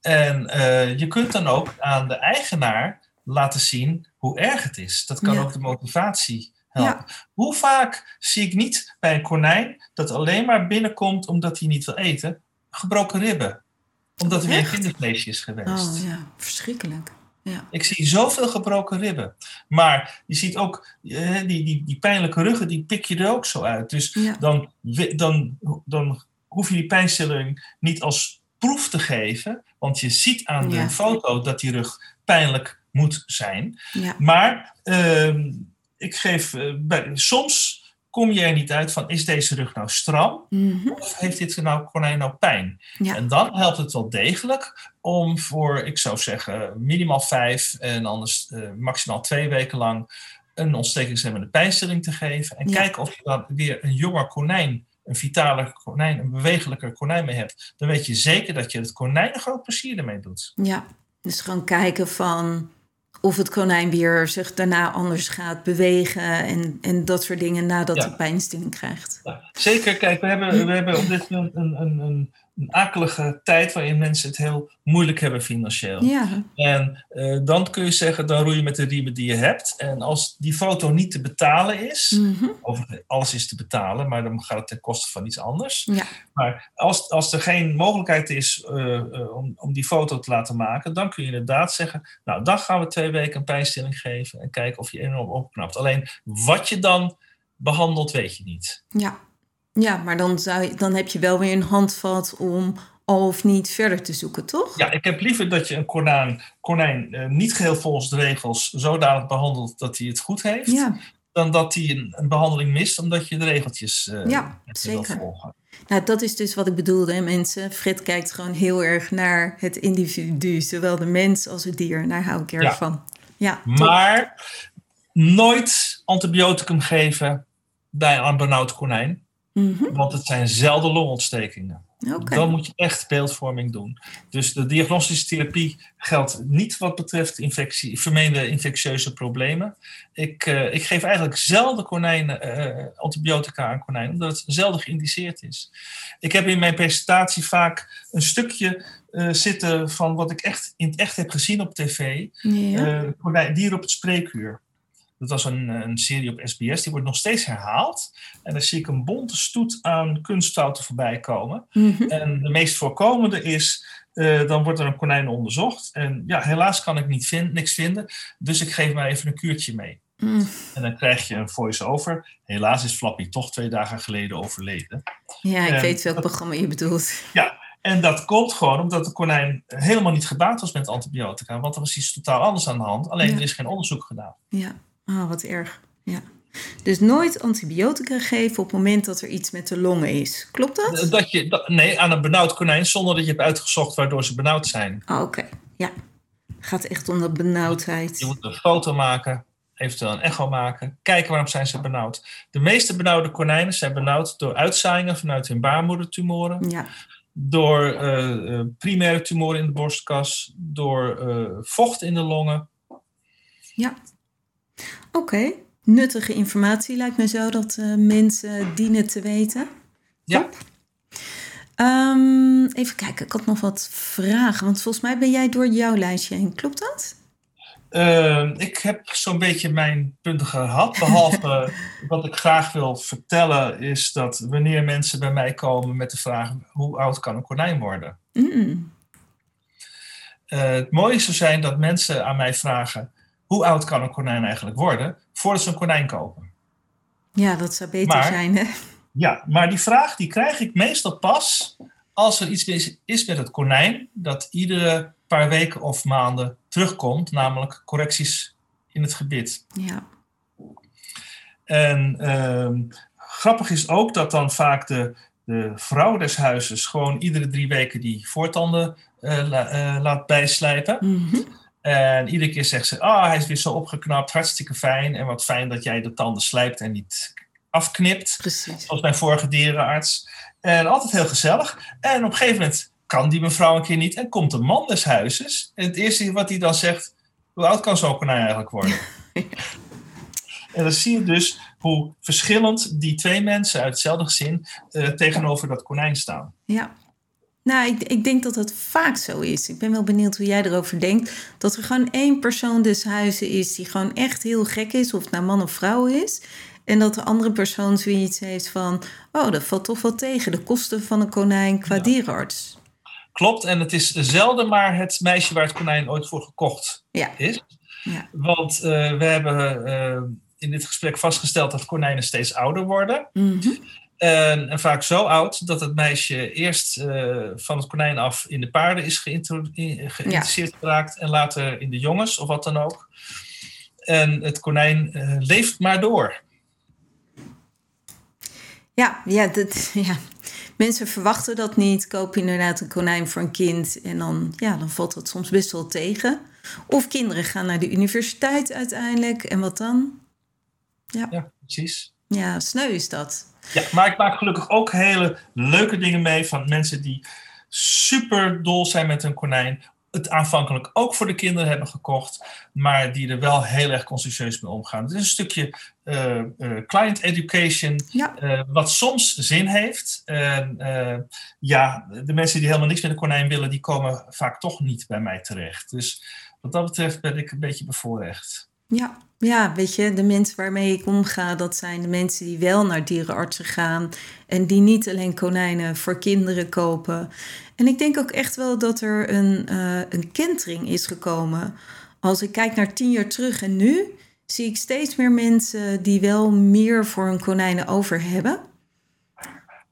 En eh, je kunt dan ook aan de eigenaar laten zien hoe erg het is. Dat kan Ja. ook de motivatie helpen. Hoe vaak zie ik niet bij een konijn dat alleen maar binnenkomt omdat hij niet wil eten, gebroken ribben. Omdat er weer een kindervleesje is geweest. oh ja, verschrikkelijk. Ja, Ik zie zoveel gebroken ribben. Maar je ziet ook eh, die, die, die pijnlijke ruggen, die pik je er ook zo uit. Dus ja, dan, dan, dan hoef je die pijnstilling niet als proef te geven. Want je ziet aan de Ja. foto dat die rug pijnlijk moet zijn. ja. Maar ehm, ik geef, eh, bij, soms kom je er niet uit van, is deze rug nou stram? Mhm. Of heeft dit nou, konijn nou pijn? Ja. En dan helpt het wel degelijk om voor, ik zou zeggen, minimaal vijf en anders eh, maximaal twee weken lang een ontstekingshemmende pijnstilling te geven. En Ja. kijken of je dan weer een jonger konijn, een vitaler konijn, een bewegelijker konijn mee hebt. Dan weet je zeker dat je het konijn een groot plezier ermee doet. Ja, dus gewoon kijken van of het konijn weer zich daarna anders gaat bewegen en, en dat soort dingen nadat Ja. het pijnstilling krijgt. Ja, zeker, kijk, we hebben, we hebben op dit moment een, een, een, een akelige tijd waarin mensen het heel moeilijk hebben financieel. Ja, En eh, dan kun je zeggen, dan roei je met de riemen die je hebt. En als die foto niet te betalen is, Mhm. overigens alles is te betalen, maar dan gaat het ten koste van iets anders. ja. Maar als, als er geen mogelijkheid is eh, eh, om, om die foto te laten maken, dan kun je inderdaad zeggen, nou dan gaan we twee weken een pijnstilling geven en kijken of je enorm opknapt. Alleen wat je dan behandelt, weet je niet. ja. Ja maar dan, zou je, dan heb je wel weer een handvat om al of niet verder te zoeken, toch? Ja, ik heb liever dat je een konijn, konijn eh, niet geheel volgens de regels zodanig behandelt dat hij het goed heeft, Ja, dan dat hij een, een behandeling mist omdat je de regeltjes eh Ja, zeker. volgen. nou, dat is dus wat ik bedoelde, hè, mensen. Fred kijkt gewoon heel erg naar het individu, zowel de mens als het dier. Daar hou ik erg Ja. van. Ja, top. Maar nooit antibioticum geven bij een benauwd konijn, Mhm, want het zijn zelden longontstekingen. Dan moet je echt beeldvorming doen. Dus de diagnostische therapie geldt niet wat betreft infectie, vermeende infectieuze problemen. Ik, eh, ik geef eigenlijk zelden konijnen, eh, antibiotica aan konijnen, omdat het zelden geïndiceerd is. Ik heb in mijn presentatie vaak een stukje eh, zitten van wat ik echt in het echt heb gezien op tv. Ja. konijn, dier op het spreekuur. Dat was een, een serie op SBS, die wordt nog steeds herhaald. En dan zie ik een bonte stoet aan kunstfouten voorbij komen. Mhm. En de meest voorkomende is, eh, dan wordt er een konijn onderzocht. En ja, helaas kan ik niet vin- niks vinden, dus ik geef maar even een kuurtje mee. Mm. En dan krijg je een voice-over. Helaas is Flappy toch twee dagen geleden overleden. Ja, ik weet welk dat- programma je bedoelt. En dat komt gewoon omdat de konijn helemaal niet gebaat was met antibiotica. Want er was iets totaal anders aan de hand. Alleen Ja. er is geen onderzoek gedaan. Ja, ah, wat erg. Ja. Dus nooit antibiotica geven op het moment dat er iets met de longen is. Klopt dat? Dat je, dat- nee, aan een benauwd konijn zonder dat je hebt uitgezocht waardoor ze benauwd zijn. Ah, Oké, ja. Gaat echt om de benauwdheid. Je moet een foto maken, eventueel een echo maken, kijken waarom zijn ze benauwd. De meeste benauwde konijnen zijn benauwd door uitzaaiingen vanuit hun baarmoedertumoren, Ja, door eh, eh, primaire tumoren in de borstkas, door eh, vocht in de longen. ja. Oké. Nuttige informatie lijkt me zo dat eh, mensen dienen te weten. Ja. Top. Ehm, even kijken, ik had nog wat vragen. Want volgens mij ben jij door jouw lijstje heen. Klopt dat? Eh, ik heb zo'n beetje mijn punten gehad. Behalve [LAUGHS] wat ik graag wil vertellen, is dat wanneer mensen bij mij komen met de vraag: hoe oud kan een konijn worden? Mm. Eh, het mooie zou zijn dat mensen aan mij vragen: hoe oud kan een konijn eigenlijk worden? voordat ze een konijn kopen. Ja, dat zou beter Maar- zijn, hè? Ja, maar die vraag die krijg ik meestal pas als er iets is- is met het konijn dat iedere paar weken of maanden terugkomt, namelijk correcties in het gebit. Ja. En ehm, grappig is ook dat dan vaak de, de vrouw des huizes gewoon iedere drie weken die voortanden eh, la- eh, laat bijslijpen. Mhm. En iedere keer zegt ze, ah, hij is weer zo opgeknapt, hartstikke fijn. En wat fijn dat jij de tanden slijpt en niet afknipt. Precies. Zoals mijn vorige dierenarts. En altijd heel gezellig. En op een gegeven moment kan die mevrouw een keer niet. En komt de man des huizes. En het eerste wat hij dan zegt, hoe oud kan zo'n konijn eigenlijk worden? [LAUGHS] En dan zie je dus hoe verschillend die twee mensen uit hetzelfde gezin eh, tegenover dat konijn staan. Ja. Nou, ik, ik denk dat dat vaak zo is. Ik ben wel benieuwd hoe jij erover denkt. Dat er gewoon één persoon des huizen is die gewoon echt heel gek is, of het nou man of vrouw is. En dat de andere persoon zoiets heeft van: oh, dat valt toch wel tegen. De kosten van een konijn qua Ja. dierenarts. Klopt, en het is zelden maar het meisje waar het konijn ooit voor gekocht Ja. is. Ja. Want eh, we hebben eh, in dit gesprek vastgesteld dat konijnen steeds ouder worden. Mhm. En, en vaak zo oud dat het meisje eerst eh, van het konijn af in de paarden is in- geïnteresseerd geraakt en later in de jongens of wat dan ook. En het konijn eh, leeft maar door. Ja, ja, dat, ja, mensen verwachten dat niet. Koop je inderdaad een konijn voor een kind en dan, ja, dan valt dat soms best wel tegen. Of kinderen gaan naar de universiteit uiteindelijk en wat dan? Ja, ja precies. Ja, sneu is dat. Ja, maar ik maak gelukkig ook hele leuke dingen mee van mensen die super dol zijn met hun konijn. Het aanvankelijk ook voor de kinderen hebben gekocht, maar die er wel heel erg consciëntieus mee omgaan. Het is een stukje uh, uh, client education, ja. uh, wat soms zin heeft. ja, de mensen die helemaal niks met een konijn willen, die komen vaak toch niet bij mij terecht. Dus wat dat betreft ben ik een beetje bevoorrecht. Ja, ja, weet je, de mensen waarmee ik omga, dat zijn de mensen die wel naar dierenartsen gaan en die niet alleen konijnen voor kinderen kopen. En ik denk ook echt wel dat er een, uh, een kentering is gekomen. Als ik kijk naar tien jaar terug en nu, zie ik steeds meer mensen die wel meer voor hun konijnen over hebben.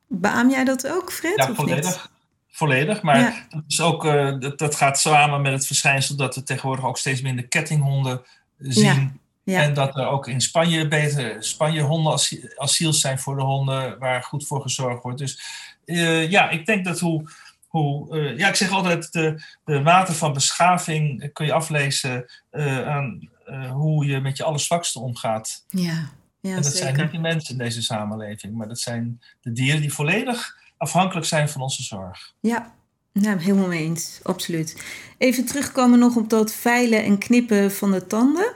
Beaam jij dat ook, Fred? Ja, volledig. Volledig, maar ja. dat, is ook, uh, dat, dat gaat samen met het verschijnsel dat we tegenwoordig ook steeds minder kettinghonden zien. Ja. En dat er ook in Spanje beter Spanje honden asiel zijn voor de honden waar goed voor gezorgd wordt. Dus uh, ja, ik denk dat hoe. hoe uh, ja, ik zeg altijd: de, de mate van beschaving kun je aflezen uh, aan hoe je met je allerzwakste omgaat. Ja, ja en dat zeker. zijn niet de mensen in deze samenleving, maar dat zijn de dieren die volledig afhankelijk zijn van onze zorg. Ja, nou, helemaal mee eens, absoluut. Even terugkomen nog op dat veilen en knippen van de tanden.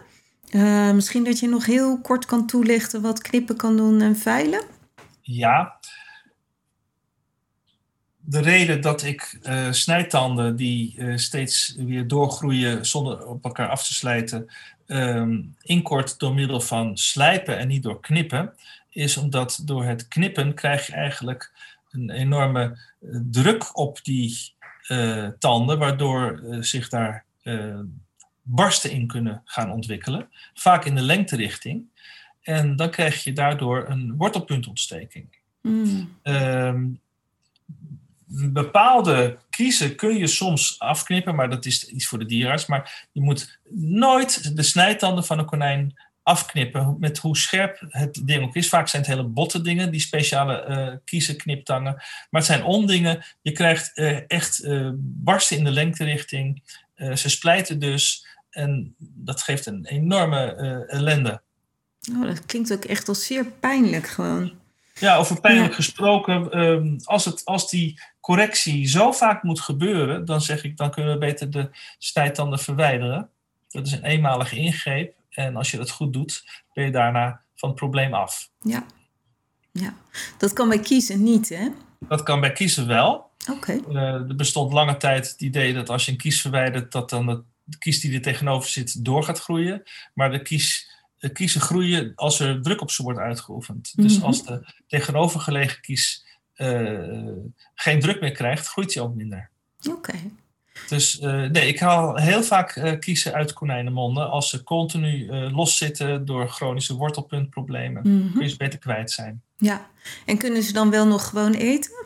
Uh, misschien dat je nog heel kort kan toelichten wat knippen kan doen en veilen? Ja. De reden dat ik uh, snijtanden die uh, steeds weer doorgroeien zonder op elkaar af te slijten, um, inkort door middel van slijpen en niet door knippen, is omdat door het knippen krijg je eigenlijk een enorme uh, druk op die tanden, waardoor zich daar barsten in kunnen gaan ontwikkelen, vaak in de lengterichting. En dan krijg je daardoor een wortelpuntontsteking. Mm. Um, bepaalde kiezen kun je soms afknippen, maar dat is iets voor de dierenarts. Maar je moet nooit de snijtanden van een konijn afknippen, met hoe scherp het ding ook is. Vaak zijn het hele botte dingen, die speciale uh, kiezen, kniptangen. Maar het zijn ondingen. Je krijgt uh, echt uh, barsten in de lengterichting. ze splijten dus. En dat geeft een enorme ellende. Oh, dat klinkt ook echt als zeer pijnlijk gewoon. Ja, over pijnlijk ja. gesproken. Um, als, het, als die correctie zo vaak moet gebeuren, dan zeg ik, dan kunnen we beter de snijtanden verwijderen. Dat is een eenmalige ingreep. En als je dat goed doet, ben je daarna van het probleem af. Ja, ja. dat kan bij kiezen niet, hè? Dat kan bij kiezen wel. Oké. Okay. Uh, er bestond lange tijd het idee dat als je een kies verwijdert, dat dan het de kies die er tegenover zit door gaat groeien. Maar de, kies, de kiezen groeien als er druk op ze wordt uitgeoefend. Mm -hmm. Dus als de tegenovergelegen kies uh, geen druk meer krijgt, groeit hij ook minder. Oké. Okay. Dus uh, nee, ik haal heel vaak uh, kiezen uit konijnenmonden. Als ze continu loszitten door chronische wortelpuntproblemen, mm -hmm. kun je ze beter kwijt zijn. Ja, en kunnen ze dan wel nog gewoon eten?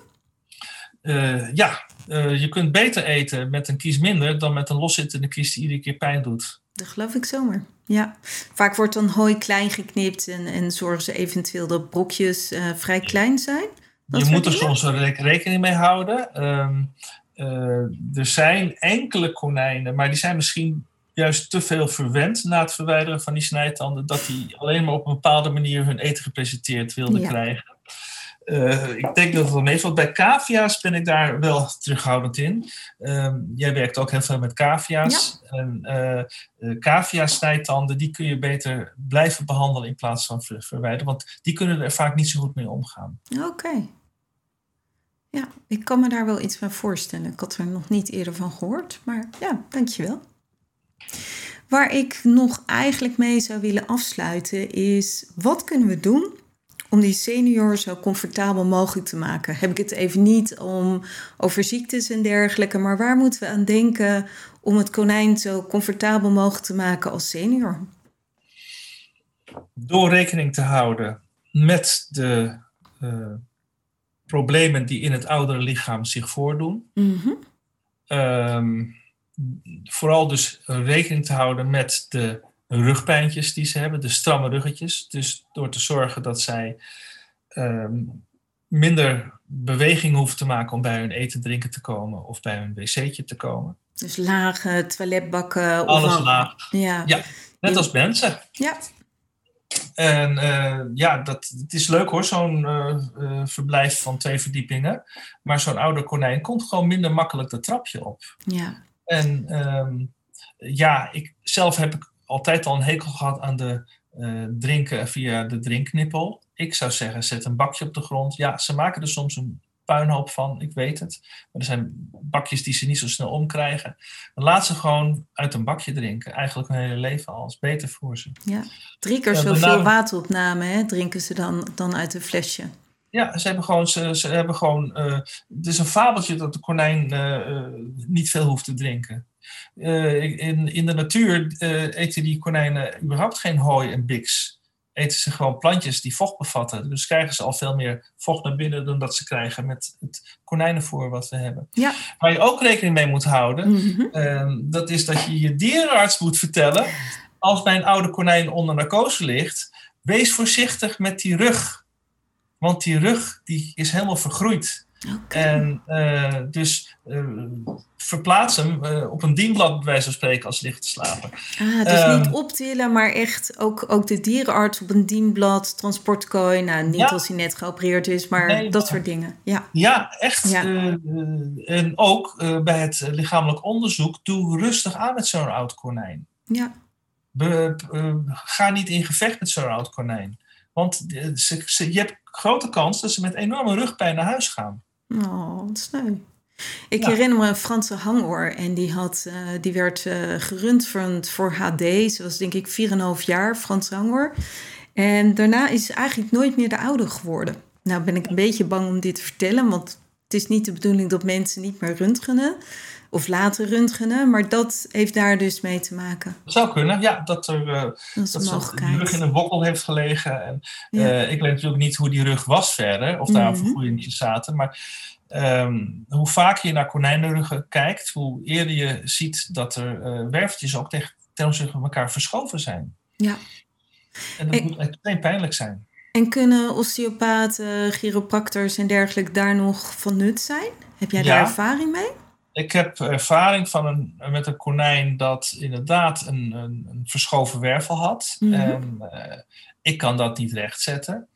ja, uh, je kunt beter eten met een kies minder dan met een loszittende kies die iedere keer pijn doet. Dat geloof ik zomaar. Ja, vaak wordt dan hooi klein geknipt en, en zorgen ze eventueel dat brokjes uh, vrij klein zijn. Dat je moet er soms rekening mee houden. Um, uh, er zijn enkele konijnen, maar die zijn misschien juist te veel verwend na het verwijderen van die snijtanden, dat die alleen maar op een bepaalde manier hun eten gepresenteerd wilden Ja. krijgen. Uh, ik denk dat het wel meevalt. Bij cavia's ben ik daar wel terughoudend in. Um, jij werkt ook heel veel met cavia's. En uh, uh, cavia-snijtanden, die kun je beter blijven behandelen in plaats van ver verwijderen. Want die kunnen er vaak niet zo goed mee omgaan. Oké. Okay. Ja, ik kan me daar wel iets van voorstellen. Ik had er nog niet eerder van gehoord. Maar ja, dankjewel. Waar ik nog eigenlijk mee zou willen afsluiten is... wat kunnen we doen om die senior zo comfortabel mogelijk te maken. Heb ik het even niet om over ziektes en dergelijke, maar waar moeten we aan denken om het konijn zo comfortabel mogelijk te maken als senior? Door rekening te houden met de uh, problemen die in het oudere lichaam zich voordoen. Mm -hmm. um, vooral dus rekening te houden met de rugpijntjes die ze hebben, de stramme ruggetjes. Dus door te zorgen dat zij um, minder beweging hoeven te maken om bij hun eten drinken te komen of bij hun wc'tje te komen. Dus lage toiletbakken. Alles of laag. Ja. Ja, net als mensen. Ja. En uh, ja, dat, het is leuk hoor, zo'n uh, uh, verblijf van twee verdiepingen. Maar zo'n oude konijn komt gewoon minder makkelijk de trapje op. Ja. En um, ja, ik, zelf heb ik altijd al een hekel gehad aan de drinken via de drinknippel. Ik zou zeggen, zet een bakje op de grond. Ja, ze maken er soms een puinhoop van, ik weet het. Maar er zijn bakjes die ze niet zo snel omkrijgen. Dan laat ze gewoon uit een bakje drinken. Eigenlijk hun hele leven al. is beter voor ze. Ja, drie keer zoveel wateropname hè, drinken ze dan, dan uit een flesje. Ja, ze hebben gewoon, ze, ze hebben gewoon uh, het is een fabeltje dat de konijn uh, uh, niet veel hoeft te drinken. in, in de natuur eten die konijnen überhaupt geen hooi en biks eten ze gewoon plantjes die vocht bevatten. Dus krijgen ze al veel meer vocht naar binnen dan dat ze krijgen met het konijnenvoer wat we hebben. Ja. Waar je ook rekening mee moet houden, Mm -hmm. uh, dat is dat je je dierenarts moet vertellen, als bij een oude konijn onder narcose ligt, wees voorzichtig met die rug. Want die rug die is helemaal vergroeid. Okay. En uh, dus uh, verplaats hem uh, op een dienblad, bij wijze van spreken, als ligt te slapen. Ah, dus Ehm, niet optillen, maar echt ook, ook de dierenarts op een dienblad, transportkooi. Nou, niet Ja. als hij net geopereerd is, maar Nee, dat soort dingen. Ja, Ja, echt. Ja. eh, eh, en ook eh, bij het lichamelijk onderzoek, doe rustig aan met zo'n oud konijn. ja. Be- eh, ga niet in gevecht met zo'n oud konijn. Want eh, ze, ze- je hebt grote kans dat ze met enorme rugpijn naar huis gaan. Oh, wat sneu. Ik Ja. herinner me een Franse hangoor en die, had, eh, die werd eh, gerund voor, voor HD. Ze was denk ik 4,5 jaar, Franse hangoor. En daarna is ze eigenlijk nooit meer de oude geworden. Nou ben ik een beetje bang om dit te vertellen, want het is niet de bedoeling dat mensen niet meer röntgenen of laten röntgenen, maar dat heeft daar dus mee te maken. Dat zou kunnen, ja, dat er eh, Dat een dat rug in een wokkel heeft gelegen. En, Ja. eh, ik weet natuurlijk niet hoe die rug was verder, of daar Mhm. vergroeiingjes zaten. Maar ehm, hoe vaker je naar konijnenruggen kijkt, hoe eerder je ziet dat er eh werveltjes ook tegen, van elkaar verschoven zijn. Ja. En dat moet extreem pijnlijk zijn. En kunnen osteopaten, chiropractors en dergelijke daar nog van nut zijn? Heb jij daar Ja. ervaring mee? Ik heb ervaring van een, met een konijn dat inderdaad een, een, een verschoven wervel had. Mhm. En eh, ik kan dat niet rechtzetten.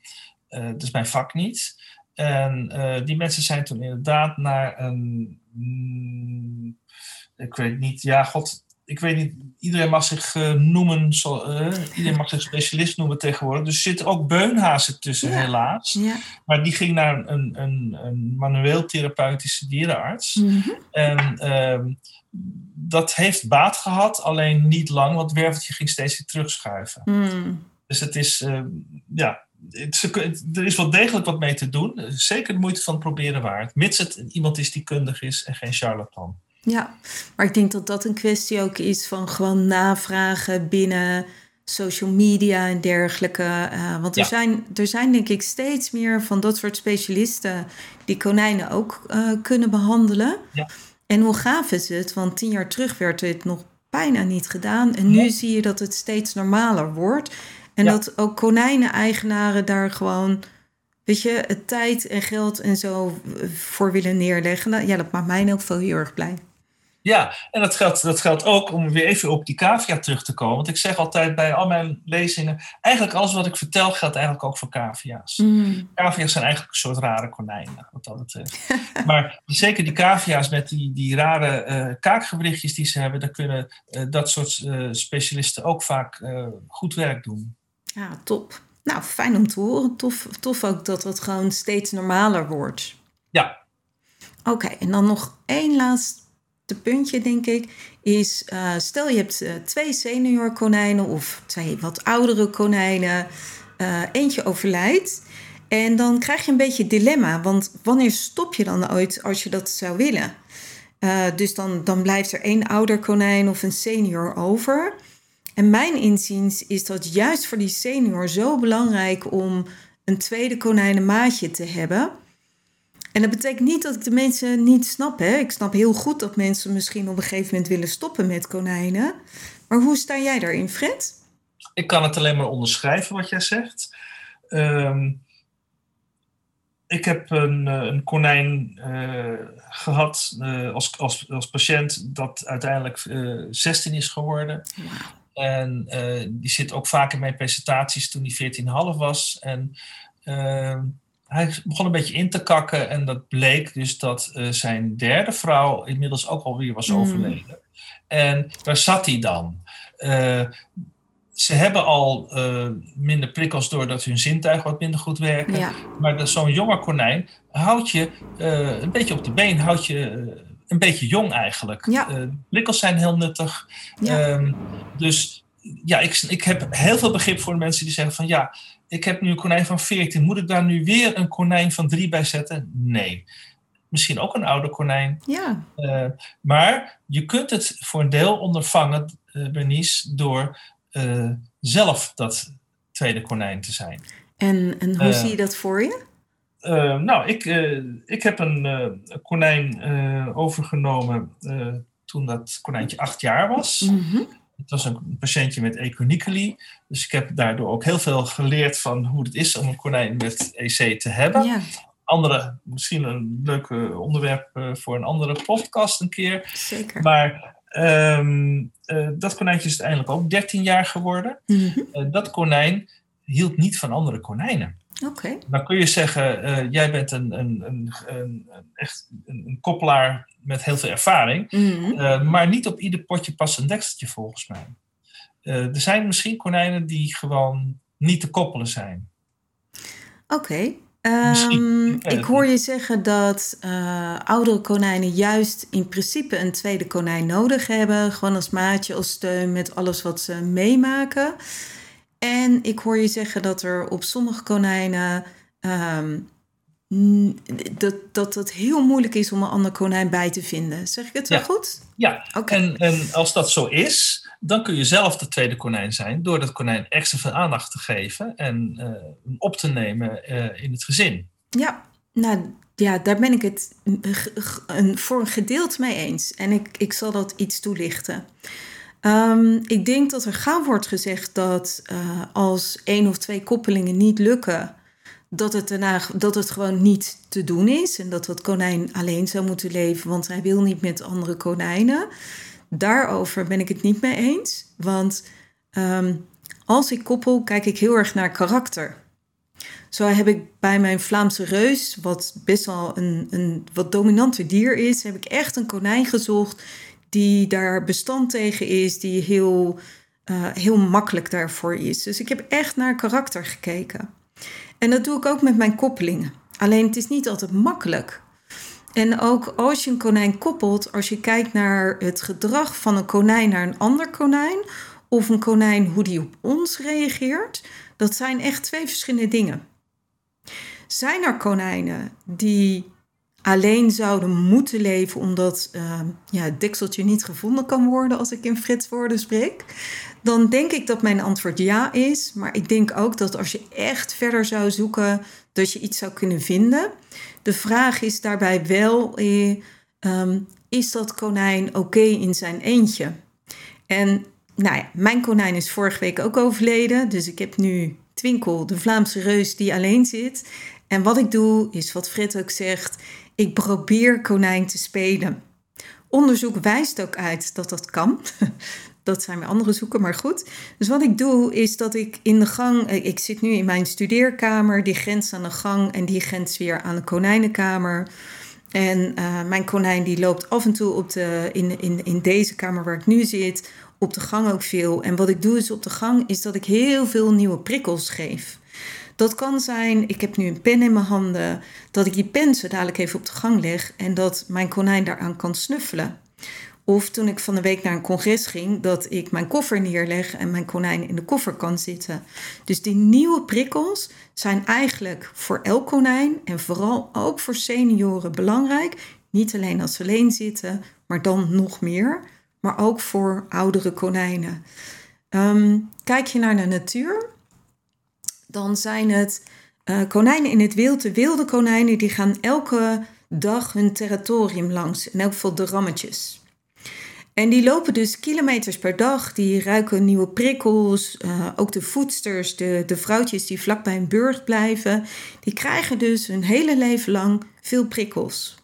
Eh dat is mijn vak niet. En eh, die mensen zijn toen inderdaad naar een. mm, ik weet niet, ja, god. Ik weet niet, iedereen mag zich eh, noemen, zo, eh, iedereen mag zich specialist noemen tegenwoordig. Dus er zitten ook beunhazen tussen, Ja. helaas. Ja. Maar die ging naar een, een, een manueel therapeutische dierenarts. Mhm. En ehm, dat heeft baat gehad, alleen niet lang, want het werveltje ging steeds weer terugschuiven. Hmm. Dus het is, ehm, ja, er is wel degelijk wat mee te doen. Zeker de moeite van het proberen waard, mits het iemand is die kundig is en geen charlatan. Ja, maar ik denk dat dat een kwestie ook is van gewoon navragen binnen social media en dergelijke. Eh, want er, Ja. zijn, er zijn denk ik steeds meer van dat soort specialisten die konijnen ook eh, kunnen behandelen. Ja. En hoe gaaf is het? Want tien jaar terug werd dit nog bijna niet gedaan. En nu Ja. zie je dat het steeds normaler wordt. En dat ook konijnen-eigenaren daar gewoon, weet je, het tijd en geld en zo eh, voor willen neerleggen. Nou, Ja, dat maakt mij in elk geval heel erg blij. Ja, en dat geldt, dat geldt ook om weer even op die cavia terug te komen. Want ik zeg altijd bij al mijn lezingen, eigenlijk alles wat ik vertel geldt eigenlijk ook voor cavia's. Mm. Cavia's zijn eigenlijk een soort rare konijnen, wat dat betreft. [LAUGHS] maar zeker die cavia's met die, die rare kaakgewrichtjes die ze hebben, daar kunnen eh, dat soort eh, specialisten ook vaak goed werk doen. Ja, top. Nou, fijn om te horen. Tof, tof ook dat het gewoon steeds normaler wordt. Ja, Oké, en dan nog één laatste puntje, denk ik. Is, eh, stel je hebt eh, twee senior konijnen of twee wat oudere konijnen. eh, eentje overlijdt. En dan krijg je een beetje dilemma. Want wanneer stop je dan ooit als je dat zou willen? Dus dan, dan blijft er één ouder konijn of een senior over. En mijn inziens is dat juist voor die senior zo belangrijk om een tweede konijnenmaatje te hebben. En dat betekent niet dat ik de mensen niet snap. Hè? Ik snap heel goed dat mensen misschien op een gegeven moment willen stoppen met konijnen. Maar hoe sta jij daarin, Fred? ik kan het alleen maar onderschrijven wat jij zegt. Ehm, ik heb een, een konijn gehad als, als, als patiënt dat uiteindelijk 16 is geworden. En die zit ook vaak in mijn presentaties toen hij 14,5 was. En hij begon een beetje in te kakken en dat bleek dus dat zijn derde vrouw inmiddels ook alweer was mm. overleden. En waar zat hij dan? ze hebben al uh, minder prikkels doordat hun zintuigen wat minder goed werken. Ja. Maar zo'n jonge konijn houdt je een beetje op de been, houdt je een beetje jong eigenlijk. Ja. prikkels zijn heel nuttig. Ja. Um, dus ja, ik, ik heb heel veel begrip voor de mensen die zeggen van ja, ik heb nu een konijn van 14. Moet ik daar nu weer een konijn van 3 bij zetten? Nee. Misschien ook een oude konijn. Ja. maar je kunt het voor een deel ondervangen, Bernice, door uh, zelf dat tweede konijn te zijn. En, en hoe zie je dat voor je? Nou, ik, ik heb een konijn overgenomen toen dat konijntje acht jaar was. Mm -hmm. Het was een patiëntje met econically. Dus ik heb daardoor ook heel veel geleerd van hoe het is om een konijn met EC te hebben. Ja. Andere, misschien een leuk onderwerp voor een andere podcast een keer. Zeker. Maar Um, uh, dat konijntje is uiteindelijk ook 13 jaar geworden. Mm -hmm. uh, dat konijn hield niet van andere konijnen. Oké. Dan kun je zeggen, uh, jij bent een, een, een, een, echt een, koppelaar met heel veel ervaring. Mm -hmm. maar niet op ieder potje past een dekseltje volgens mij. er zijn misschien konijnen die gewoon niet te koppelen zijn. Oké. Um, ik hoor je zeggen dat uh, oudere konijnen juist in principe een tweede konijn nodig hebben. Gewoon als maatje, als steun met alles wat ze meemaken. En ik hoor je zeggen dat er op sommige konijnen. Um, dat, dat het heel moeilijk is om een ander konijn bij te vinden. Zeg ik het wel goed? Ja, okay. en, en als dat zo is, dan kun je zelf de tweede konijn zijn door dat konijn extra veel aandacht te geven en uh, op te nemen uh, in het gezin. Ja, nou ja, daar ben ik het voor een gedeelte mee eens. En ik, ik zal dat iets toelichten. Um, ik denk dat er gauw wordt gezegd dat uh, als één of twee koppelingen niet lukken, dat het, daarna, dat het gewoon niet te doen is. En dat dat konijn alleen zou moeten leven, want hij wil niet met andere konijnen daarover ben ik het niet mee eens. Want um, als ik koppel, kijk ik heel erg naar karakter. Zo heb ik bij mijn Vlaamse reus, wat best wel een, een wat dominante dier is, heb ik echt een konijn gezocht die daar bestand tegen is, die heel, uh, heel makkelijk daarvoor is. Dus ik heb echt naar karakter gekeken. En dat doe ik ook met mijn koppelingen. Alleen het is niet altijd makkelijk. En ook als je een konijn koppelt, als je kijkt naar het gedrag van een konijn naar een ander konijn, of een konijn hoe die op ons reageert, dat zijn echt twee verschillende dingen. Zijn er konijnen die alleen zouden moeten leven omdat uh, ja, het dekseltje niet gevonden kan worden, als ik in Frits woorden spreek, dan denk ik dat mijn antwoord ja is. Maar ik denk ook dat als je echt verder zou zoeken, dat je iets zou kunnen vinden. De vraag is daarbij wel, eh, um, is dat konijn oké in zijn eentje? En nou ja, mijn konijn is vorige week ook overleden, dus ik heb nu Twinkel, de Vlaamse reus die alleen zit. En wat ik doe, is wat Fred ook zegt, ik probeer konijn te spelen. Onderzoek wijst ook uit dat dat kan. [LAUGHS] Dat zijn weer andere zoeken, maar goed. Dus wat ik doe is dat ik in de gang, eh, ik zit nu in mijn studeerkamer, die grenst aan de gang en die grenst weer aan de konijnenkamer. En uh, mijn konijn die loopt af en toe op de, in, in, in deze kamer waar ik nu zit, op de gang ook veel. En wat ik doe is op de gang is dat ik heel veel nieuwe prikkels geef. Dat kan zijn, ik heb nu een pen in mijn handen, dat ik die pen zo dadelijk even op de gang leg en dat mijn konijn daaraan kan snuffelen. Of toen ik van de week naar een congres ging, dat ik mijn koffer neerleg en mijn konijn in de koffer kan zitten. Dus die nieuwe prikkels zijn eigenlijk voor elk konijn en vooral ook voor senioren belangrijk. Niet alleen als ze alleen zitten, maar dan nog meer. Maar ook voor oudere konijnen. Um, kijk je naar de natuur, dan zijn het uh, konijnen in het wild. De wilde konijnen die gaan elke dag hun territorium langs. In elk geval de rammetjes. En die lopen dus kilometers per dag, die ruiken nieuwe prikkels. Uh, ook de voedsters, de, de vrouwtjes die vlak bij een burcht blijven, die krijgen dus hun hele leven lang veel prikkels.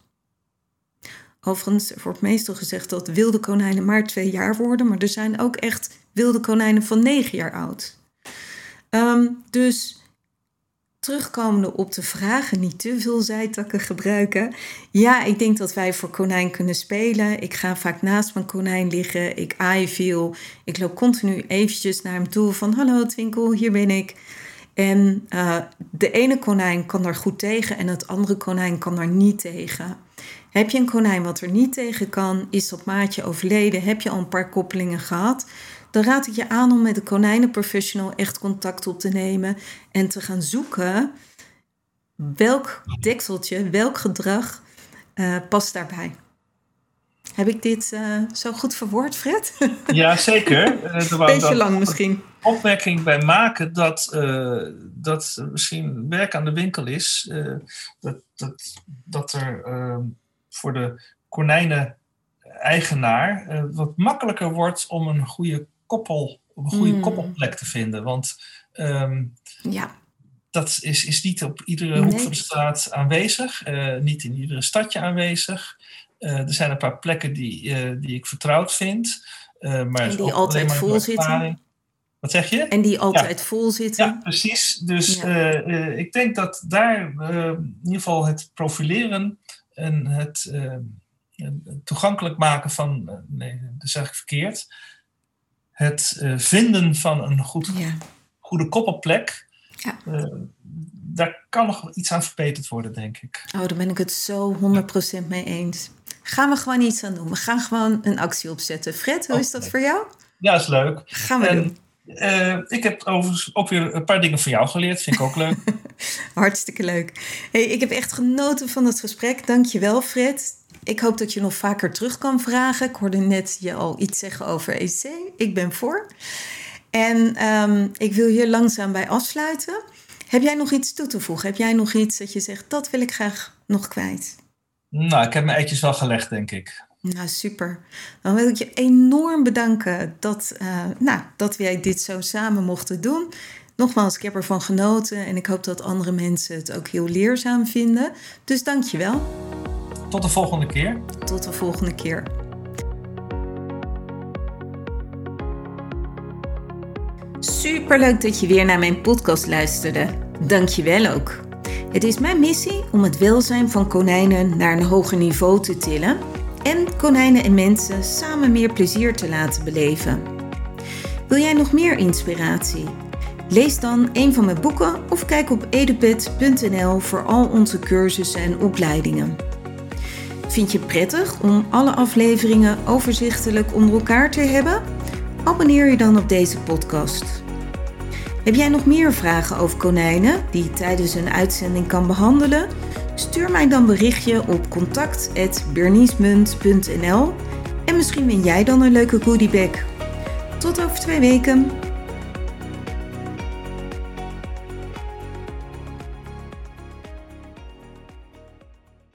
Overigens wordt meestal gezegd dat wilde konijnen maar twee jaar worden, maar er zijn ook echt wilde konijnen van negen jaar oud. Um, dus terugkomende op de vragen, niet te veel zijtakken gebruiken. Ja, ik denk dat wij voor konijn kunnen spelen. Ik ga vaak naast mijn konijn liggen. Ik aai veel. Ik loop continu eventjes naar hem toe van hallo Twinkel, hier ben ik. En uh, de ene konijn kan daar goed tegen en het andere konijn kan daar niet tegen. Heb je een konijn wat er niet tegen kan, is dat maatje overleden, heb je al een paar koppelingen gehad, dan raad ik je aan om met de konijnenprofessional echt contact op te nemen en te gaan zoeken welk dekseltje, welk gedrag uh, past daarbij. Heb ik dit uh, zo goed verwoord, Fred? [LAUGHS] Ja, zeker. Een beetje lang misschien. Opmerking bij maken dat, uh, dat misschien werk aan de winkel is. dat, dat, dat er ehm, voor de konijnen-eigenaar wat makkelijker wordt om een goede koppel, een goede mm. koppelplek te vinden. Want um, ja. dat is, is niet op iedere hoek van de straat aanwezig, uh, niet in iedere stadje aanwezig. Uh, er zijn een paar plekken die, uh, die ik vertrouwd vind. maar en die altijd vol zitten. Wat zeg je? En die altijd ja. vol zitten. Ja, precies. Dus ja. ik denk dat daar in ieder geval het profileren en het toegankelijk maken van, nee, dat zeg ik verkeerd, het uh, vinden van een goed, ja. goede koppelplek. Ja. Uh, daar kan nog iets aan verbeterd worden, denk ik. Oh, daar ben ik het zo 100% mee eens. Gaan we gewoon iets aan doen. We gaan gewoon een actie opzetten. Fred, hoe is dat voor jou? Ja, is leuk. Gaan we en, doen. Uh, ik heb overigens ook weer een paar dingen van jou geleerd. Vind ik ook leuk. [LAUGHS] Hartstikke leuk. Hey, ik heb echt genoten van het gesprek. Dank je wel, Fred. Ik hoop dat je nog vaker terug kan vragen. Ik hoorde net je al iets zeggen over EC. Ik ben voor. En um, ik wil hier langzaam bij afsluiten. Heb jij nog iets toe te voegen? Heb jij nog iets dat je zegt, dat wil ik graag nog kwijt? Nou, ik heb mijn eitjes wel gelegd, denk ik. Nou, super. Dan wil ik je enorm bedanken dat, uh, nou, dat wij dit zo samen mochten doen. Nogmaals, ik heb ervan genoten en ik hoop dat andere mensen het ook heel leerzaam vinden. Dus dank je wel. Tot de volgende keer. Tot de volgende keer. Superleuk dat je weer naar mijn podcast luisterde. Dank je wel ook. Het is mijn missie om het welzijn van konijnen naar een hoger niveau te tillen en konijnen en mensen samen meer plezier te laten beleven. Wil jij nog meer inspiratie? Lees dan een van mijn boeken of kijk op edupet.nl voor al onze cursussen en opleidingen. Vind je prettig om alle afleveringen overzichtelijk onder elkaar te hebben? Abonneer je dan op deze podcast. Heb jij nog meer vragen over konijnen die je tijdens een uitzending kan behandelen? Stuur mij dan berichtje op contact.berniesmunt.nl en misschien win jij dan een leuke goodiebag. Tot over twee weken.